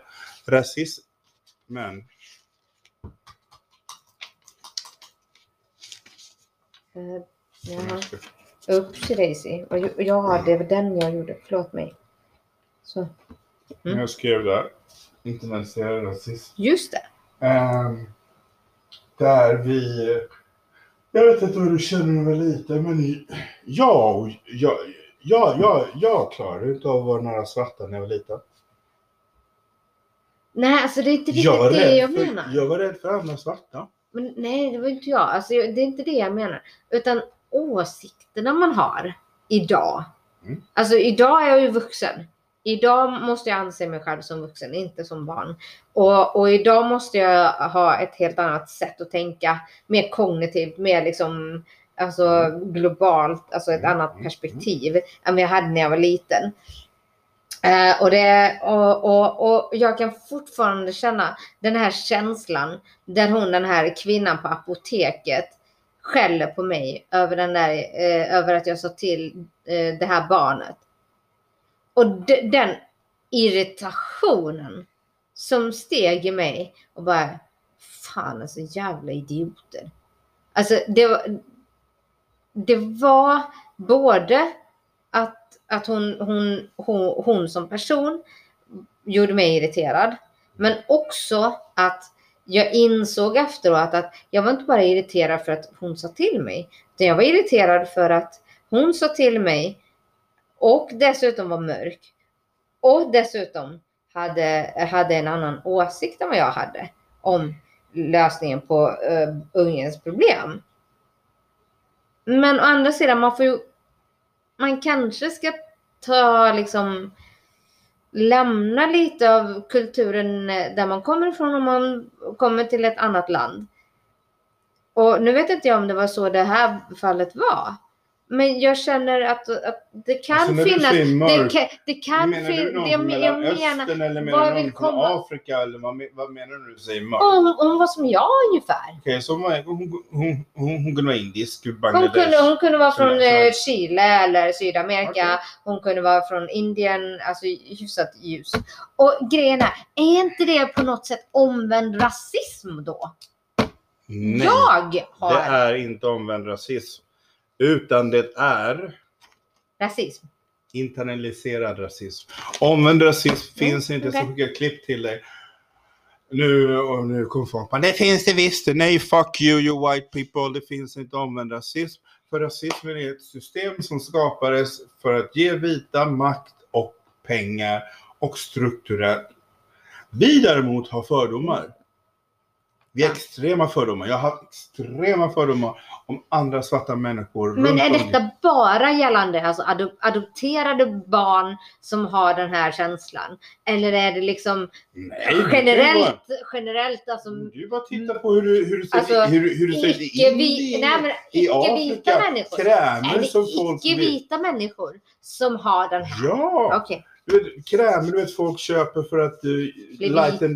rasismen. Uh, jaha. Upsi Daisy. Och jag- Ja, det var den jag gjorde. Förlåt mig. Så. Mm. Jag skrev där. Internaliserad rasism. Just det. Ehm, där vi... Jag vet inte vad du känner var liten, men jag, jag, jag, jag, jag klarade inte av att vara nära svarta när jag var liten. Nej, alltså det är inte riktigt Jag det jag för, menar. jag var rädd för andra svarta. Men nej, det var inte jag. Alltså, det är inte det jag menar. Utan åsikterna man har idag. Mm. Alltså idag är jag ju vuxen. Idag måste jag anse mig själv som vuxen, inte som barn. Och, och idag måste jag ha ett helt annat sätt att tänka. Mer kognitivt, mer liksom alltså globalt, alltså ett Mm, annat mm, perspektiv än vad jag hade när jag var liten. Eh, och, det, och, och, och jag kan fortfarande känna den här känslan där hon, den här kvinnan på apoteket, skäller på mig över, den där, eh, över att jag sa till eh, det här barnet. Och de, den irritationen som steg i mig och bara, fan alltså jävla idioter. Alltså det var, det var både att, att hon, hon, hon, hon som person gjorde mig irriterad. Men också att jag insåg efteråt att jag var inte bara irriterad för att hon sa till mig. Utan jag var irriterad för att hon sa till mig och dessutom var mörk. Och dessutom hade, hade en annan åsikt än vad jag hade om lösningen på uh, ungens problem. Men å andra sidan, man får ju, man kanske ska ta liksom lämna lite av kulturen eh, där man kommer ifrån om man kommer till ett annat land. Och nu vet inte jag om det var så det här fallet var. Men jag känner att, att det kan Alltså, finnas... mörk, Det kan, det kan menar du någon Jag, från men- jag Mellanöstern menar eller menar jag du någon från komma- Afrika? Eller vad, vad menar du när du säger mörk? om, om vad som jag ungefär. Okej, så hon, hon, hon, hon, hon kunde vara indisk, Hon Bangladesh. kunde, hon kunde vara från eh, Chile eller Sydamerika. Okej. Hon kunde vara från Indien, alltså hyfsat ljus. Och grejen är, är inte det på något sätt omvänd rasism då? Nej, Jag har det är inte omvänd rasism. Utan det är rasism. internaliserad rasism. Omvänd rasism Mm, finns inte, okej. så skickar jag klipp till dig. Nu, och nu kommer folk bara, det finns det visst. Nej, fuck you, you white people. Det finns inte omvänd rasism. För rasismen är ett system som skapades för att ge vita makt och pengar och strukturellt. Vi däremot har fördomar. Vi har extrema fördomar. Jag har extrema fördomar om andra svarta människor. Men är detta bara gällande alltså adop- adopterade barn som har den här känslan? Eller är det liksom Nej, ju vara- generellt, generellt alltså Du bara titta på hur, du- hur det ser Alltså, hur, hur det ser ut i vi, nej, men i Afrika. människor? Krämer Är det som folk icke-vita människor som har den här? Ja! Okej, Du vet, krämer du vet folk köper för att uh, bli vita,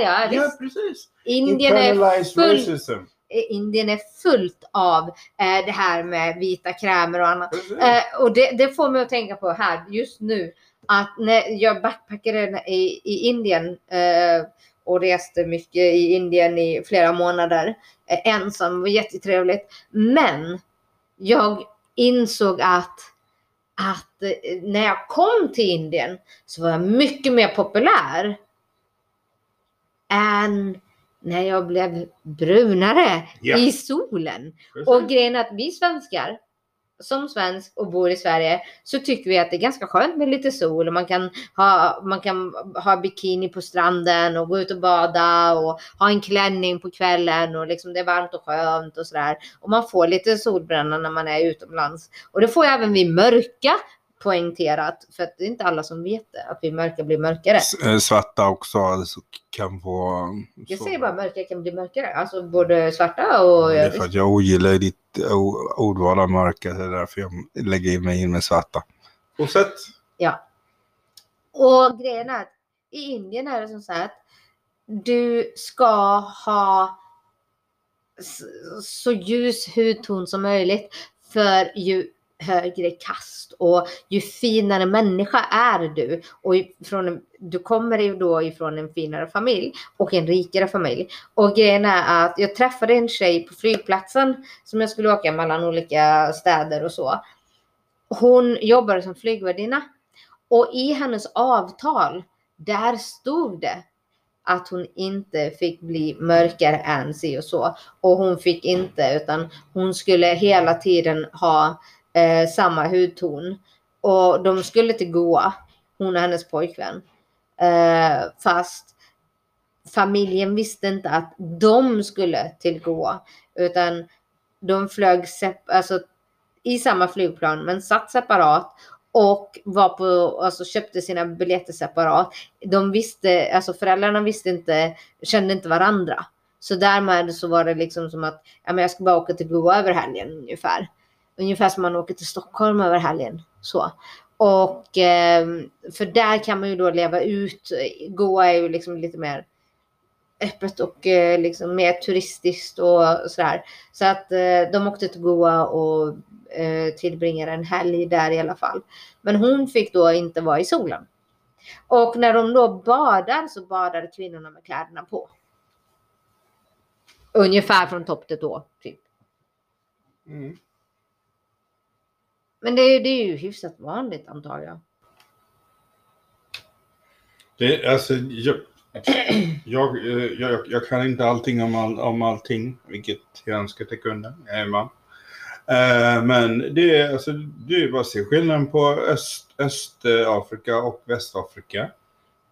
ja Ja, precis. Indien är, Internalized full- racism. Indien är fullt av eh, det här med vita krämer och annat. Eh, och det, det får mig att tänka på här just nu att när jag backpackade i, i Indien eh, och reste mycket i Indien i flera månader ensam, det var jättetrevligt. Men jag insåg att, att när jag kom till Indien så var jag mycket mer populär än när jag blev brunare Ja. i solen. Precis. Och grejen är att vi svenskar som svensk och bor i Sverige så tycker vi att det är ganska skönt med lite sol och man kan ha, man kan ha bikini på stranden och gå ut och bada och ha en klänning på kvällen och liksom det är varmt och skönt och sådär. Och man får lite solbränna när man är utomlands. Och det får även vi mörka poängterat för att det är inte alla som vet det, att vi mörka blir mörkare. S- eh, Svarta också alltså, kan få... Jag så- säger bara mörka kan bli mörkare, alltså både svarta och... Det är för att jag ogillar ditt ordval av mörka. Det är därför jag lägger in mig in med svarta. Fortsätt. Ja. Och grejen är att i Indien är det som så här att du ska ha så ljus hudton som möjligt för ju högre kast och ju finare människa är du och ifrån, du kommer ju då ifrån en finare familj och en rikare familj. Och grejen är att jag träffade en tjej på flygplatsen som jag skulle åka mellan olika städer och så. Hon jobbade som flygvärdinna och i hennes avtal, där stod det att hon inte fick bli mörkare än si och så. Och hon fick inte, utan hon skulle hela tiden ha eh, samma hudton. Och de skulle till Goa, hon och hennes pojkvän. Eh, fast familjen visste inte att de skulle till Goa. Utan de flög alltså, i samma flygplan men satt separat och var på, alltså köpte sina biljetter separat. De visste, alltså föräldrarna visste inte, kände inte varandra. Så därmed så var det liksom som att ja, men jag ska bara åka till Goa över helgen ungefär. Ungefär som man åker till Stockholm över helgen. Så. Och eh, för där kan man ju då leva ut. Goa är ju liksom lite mer öppet och eh, liksom mer turistiskt och sådär. Så att eh, de åkte till Goa och eh, tillbringade en helg där i alla fall. Men hon fick då inte vara i solen. Och när de då badar så badar kvinnorna med kläderna på. Ungefär från topp till tå. Typ. Mm. Men det, är- det är ju hyfsat vanligt antar jag. Det, alltså, jag, jag, eh, jag, jag kan inte allting om, all, om allting, vilket jag önskar att jag kunde. Är man. Eh, men det är, alltså, det är bara att se skillnaden på Öst, Östafrika och Västafrika.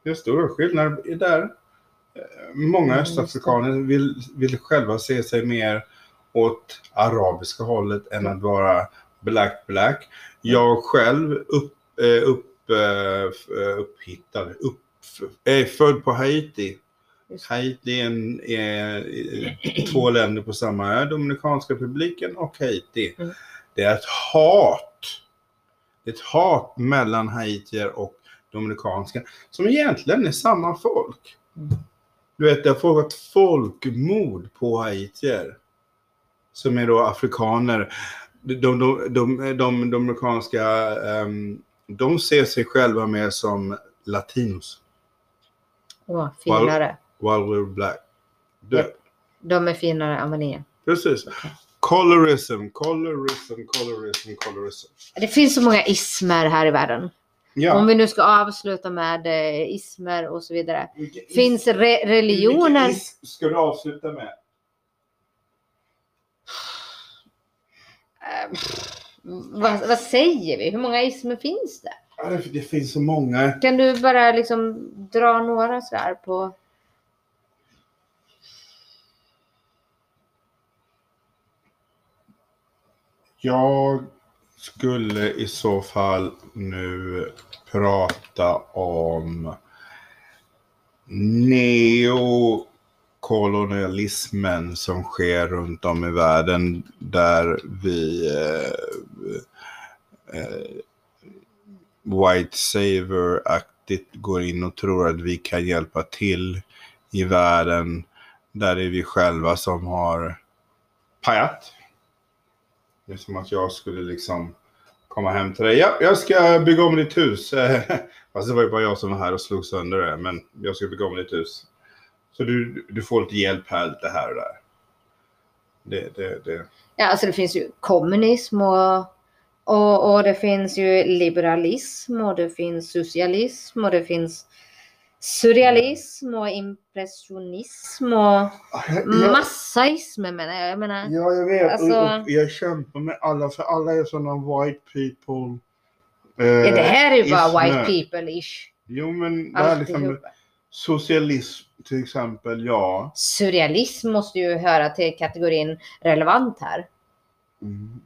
Det är stora skillnader där. Eh, Många Mm, östafrikaner vill, vill själva se sig mer åt arabiska hållet än att vara black black. Jag själv upp, eh, upp, eh, eh, upphittad, upp, är född på Haiti. Haiti är, en, är två länder på samma ö, Dominikanska republiken och Haiti. Mm. Det är ett hat. Ett hat mellan haitier och dominikanska som egentligen är samma folk. Mm. Du vet, det har pågått folkmord på haitier. Som är då afrikaner. De, de, de, de, de dominikanska, ehm, de ser sig själva mer som latinos. Åh, finare. While we're black. Japp. De är finare än vad ni är. Precis. Colorism, colorism, colorism, colorism. Det finns så många ismer här i världen. Ja. Om vi nu ska avsluta med eh, ismer och så vidare. Vilken is- Finns re- religioner? Vilken is ska du avsluta med? Vad, vad säger vi? Hur många ismer finns det? Ja, Det, finns så många. Kan du bara liksom dra några sådär på? Jag skulle i så fall nu prata om kolonialismen som sker runt om i världen där vi eh, eh, white Saver-aktigt går in och tror att vi kan hjälpa till i världen där det är vi själva som har pajat. Det är som att jag skulle liksom komma hem till dig. Ja, jag ska bygga om ditt hus. Fast det var ju bara jag som var här och slog sönder det. Men jag ska bygga om ditt hus. Så du, du får lite hjälp här, lite här och där. Det, det, det. Ja, alltså det finns ju kommunism och, och, och det finns ju liberalism och det finns socialism och det finns surrealism och impressionism och massa ismer menar jag. Jag menar, Ja, jag vet. Alltså- Och, och jag kämpar med alla, för alla är sådana white people. Eh, ja, det här är ju bara ismer. white people-ish. Jo, men det här liksom, Alltihop. Socialism till exempel, ja. Surrealism måste ju höra till kategorin relevant här. Mm.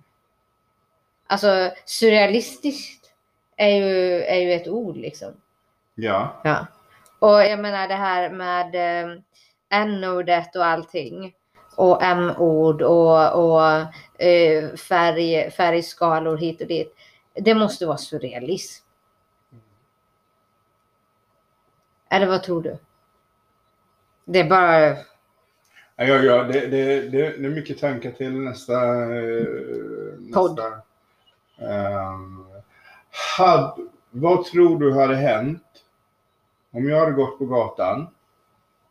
Alltså surrealistiskt är ju, är ju ett ord liksom. Ja. Ja. Och jag menar det här med eh, n-ordet och allting. Och m-ord och, och eh, färg, färgskalor hit och dit. Det måste vara surrealism. Eller vad tror du? Det är bara... Ja, ja, ja det, det, det, det är mycket tankar till nästa... eh, Podd. nästa ehm, had, vad tror du hade hänt om jag hade gått på gatan?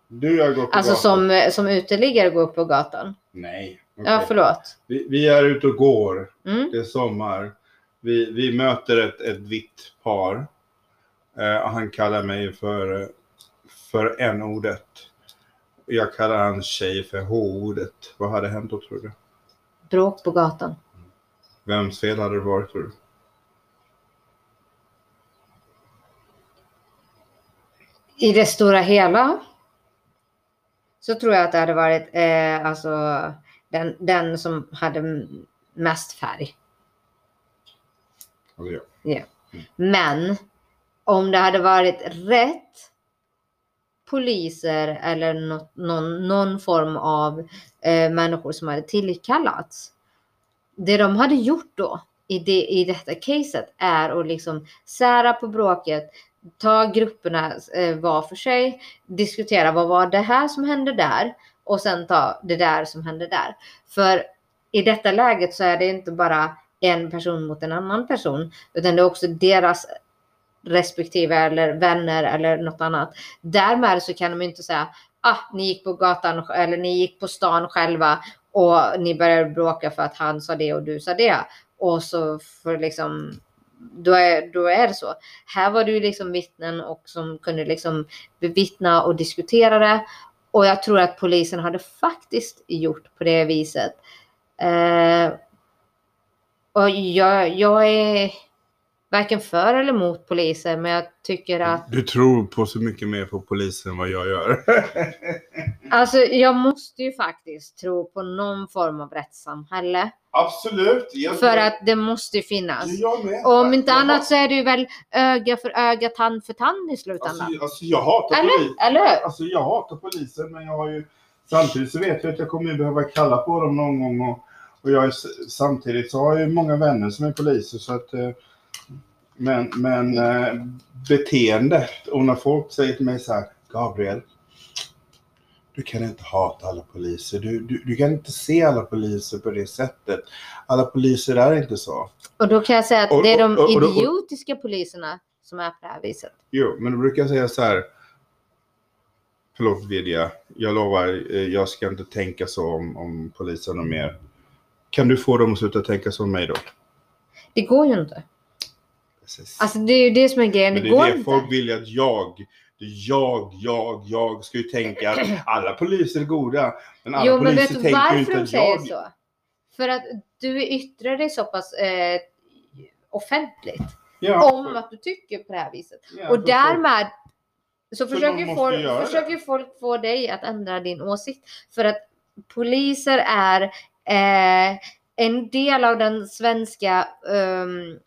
Du har gått på Alltså gatan. som, som uteliggare går på gatan. Nej. Ja, okej. förlåt. vi, vi är ute och går. Mm. Det är sommar. Vi, vi möter ett, ett vitt par. Eh, han kallar mig för, för n-ordet. Jag kallar hans tjej för h-ordet. Vad hade hänt då tror du? Bråk på gatan. Vems fel hade det varit tror du? I det stora hela så tror jag att det hade varit eh, alltså den, den som hade mest färg. Alltså, ja. Ja. Men om det hade varit rätt poliser eller något, någon, någon form av eh, människor som hade tillkallats. Det de hade gjort då i, det, i detta caset är att liksom sära på bråket, ta grupperna eh, var för sig, diskutera vad var det här som hände där och sen ta det där som hände där. För i detta läget så är det inte bara en person mot en annan person utan det är också deras respektive eller vänner eller något annat. Därmed så kan de inte säga ah, ni gick på gatan eller ni gick på stan själva och ni började bråka för att han sa det och du sa det. Och så för liksom då är, då är det så. Här var det ju liksom vittnen och som kunde liksom bevittna och diskutera det. Och jag tror att polisen hade faktiskt gjort på det viset. Eh, och jag, jag är varken för eller emot poliser, men jag tycker att Du tror på så mycket mer på polisen än vad jag gör. alltså jag måste ju faktiskt tro på någon form av rättssamhälle Absolut. Jag för att det måste ju finnas. Jag med. Och om inte Jag annat så är det ju väl öga för öga, tand för tand i slutändan. Alltså, alltså jag hatar Eller? polisen. Eller hur? Alltså jag hatar polisen men jag har ju samtidigt så vet jag att jag kommer behöva kalla på dem någon gång och, och jag är, samtidigt så har jag ju många vänner som är poliser så att eh, men, men eh, beteendet och när folk säger till mig så här Gabriel du kan inte hata alla poliser. Du, du, du kan inte se alla poliser på det sättet. Alla poliser är inte så. Och då kan jag säga att Och- det är de och- och- idiotiska poliserna som är på det här viset. Jo, men då brukar jag säga så här. Förlåt Vidja, jag lovar, eh, jag ska inte tänka så om, om polisen och mer. Kan du få dem att sluta tänka som mig då? Det går ju inte. Precis. Alltså det är ju det som är grejen. Men Det det går det inte. folk vill att jag, jag, jag, jag ska ju tänka att alla poliser är goda. Men alla Jo, men poliser vet du tänker ju varför inte de säger jag... så? För att du yttrar dig så pass eh, offentligt Ja, om för- att du tycker på det här viset. ja, Och för folk- därmed så För försöker, folk, försöker folk få dig att ändra din åsikt. För att poliser är eh, en del av den svenska ehm,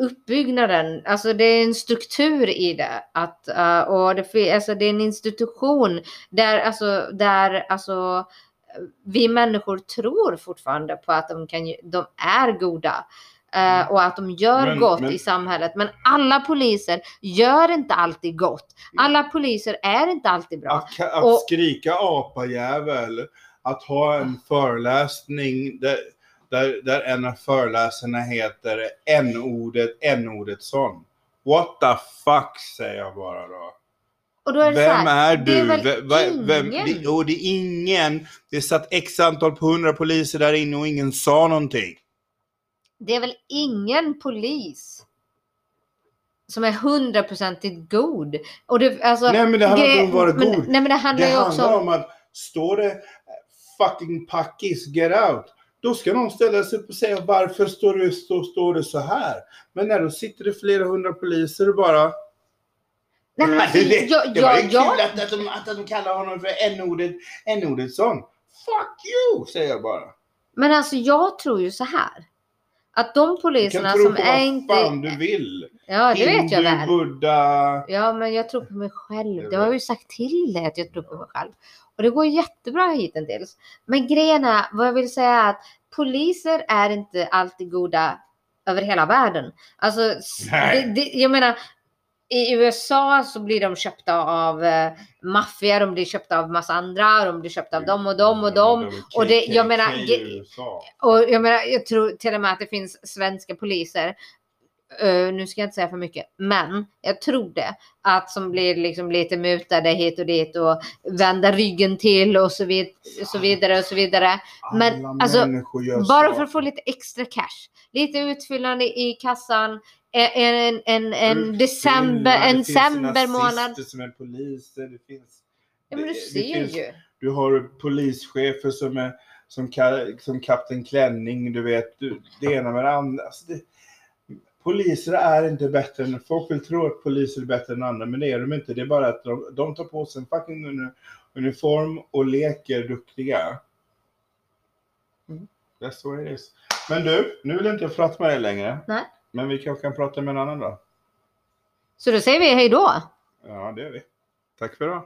uppbyggnaden. Alltså det är en struktur i det. Att, eh, och det, alltså det är en institution där, alltså, där alltså, vi människor tror fortfarande på att de, kan, de är goda. eh, och att de gör Men- gott men- i samhället. Men alla poliser gör inte alltid gott. Alla poliser är inte alltid bra. Att, att Och- skrika apajävel, att ha en föreläsning där, där, där en av föreläsarna heter n-ordet, n-ordetsson. What the fuck säger jag bara då. Och då är det Vem här, är det du? är väl Ve- ve- vem, ingen. det, och det är ingen. Det satt x antal på hundra poliser där inne och ingen sa någonting. Det är väl ingen polis som är hundraprocentigt god. Och det, alltså, Nej men det handlar inte om att vara men, god. Nej men det handlar Det ju också handlar om... om att står det fucking packis, get out. Då ska någon ställa sig upp och säga varför står det, står, står det så här? Men när då sitter det flera hundra poliser och bara... Nej, men alltså, det, jag, det var ju jag, kul att, att, de, att de kallar honom för n-ordet, n-ordetsson. Fuck you, säger jag bara. men alltså jag tror ju så här. Att de Du kan poliserna tro som på är vad inte... fan du vill. Ja det vet jag väl. buddha. Ja men jag tror på mig själv. Det har jag ju sagt till dig att jag tror på mig själv. Och det går jättebra hittills. Men grejen är, vad jag vill säga är att poliser är inte alltid goda över hela världen. Alltså, det, det, jag menar, i USA så blir de köpta av eh, maffia, de blir köpta av massa andra, de blir köpta av dem och dem och dem. Och det- jag menar. Och jag menar, jag tror till och med att det finns svenska poliser. Eh, nu ska jag inte säga för mycket, men jag tror det. Att som blir liksom lite mutade hit och dit och vända ryggen till och så, vid, så vidare och så vidare. Men, Alla alltså, Bara för att få lite extra cash. Lite utfyllnande i kassan. En, en, en, en december, en Det finns december månad. nazister som är poliser. Det finns, Ja, men du det- det ser finns- ju. Du har polischefer som är som, som Kapten Klänning, du vet. Du, det ena med det andra. Alltså det, poliser är inte bättre än... Folk vill tro att poliser är bättre än andra, men det är de inte. Det är bara att de, de tar på sig en fucking uni- uniform och leker duktiga. Mm. That's the way it is. Men du, nu vill inte jag prata med dig längre. Nej. Men vi kanske kan prata med en annan då. Så då säger vi hej då. Ja, det gör vi. Tack för idag.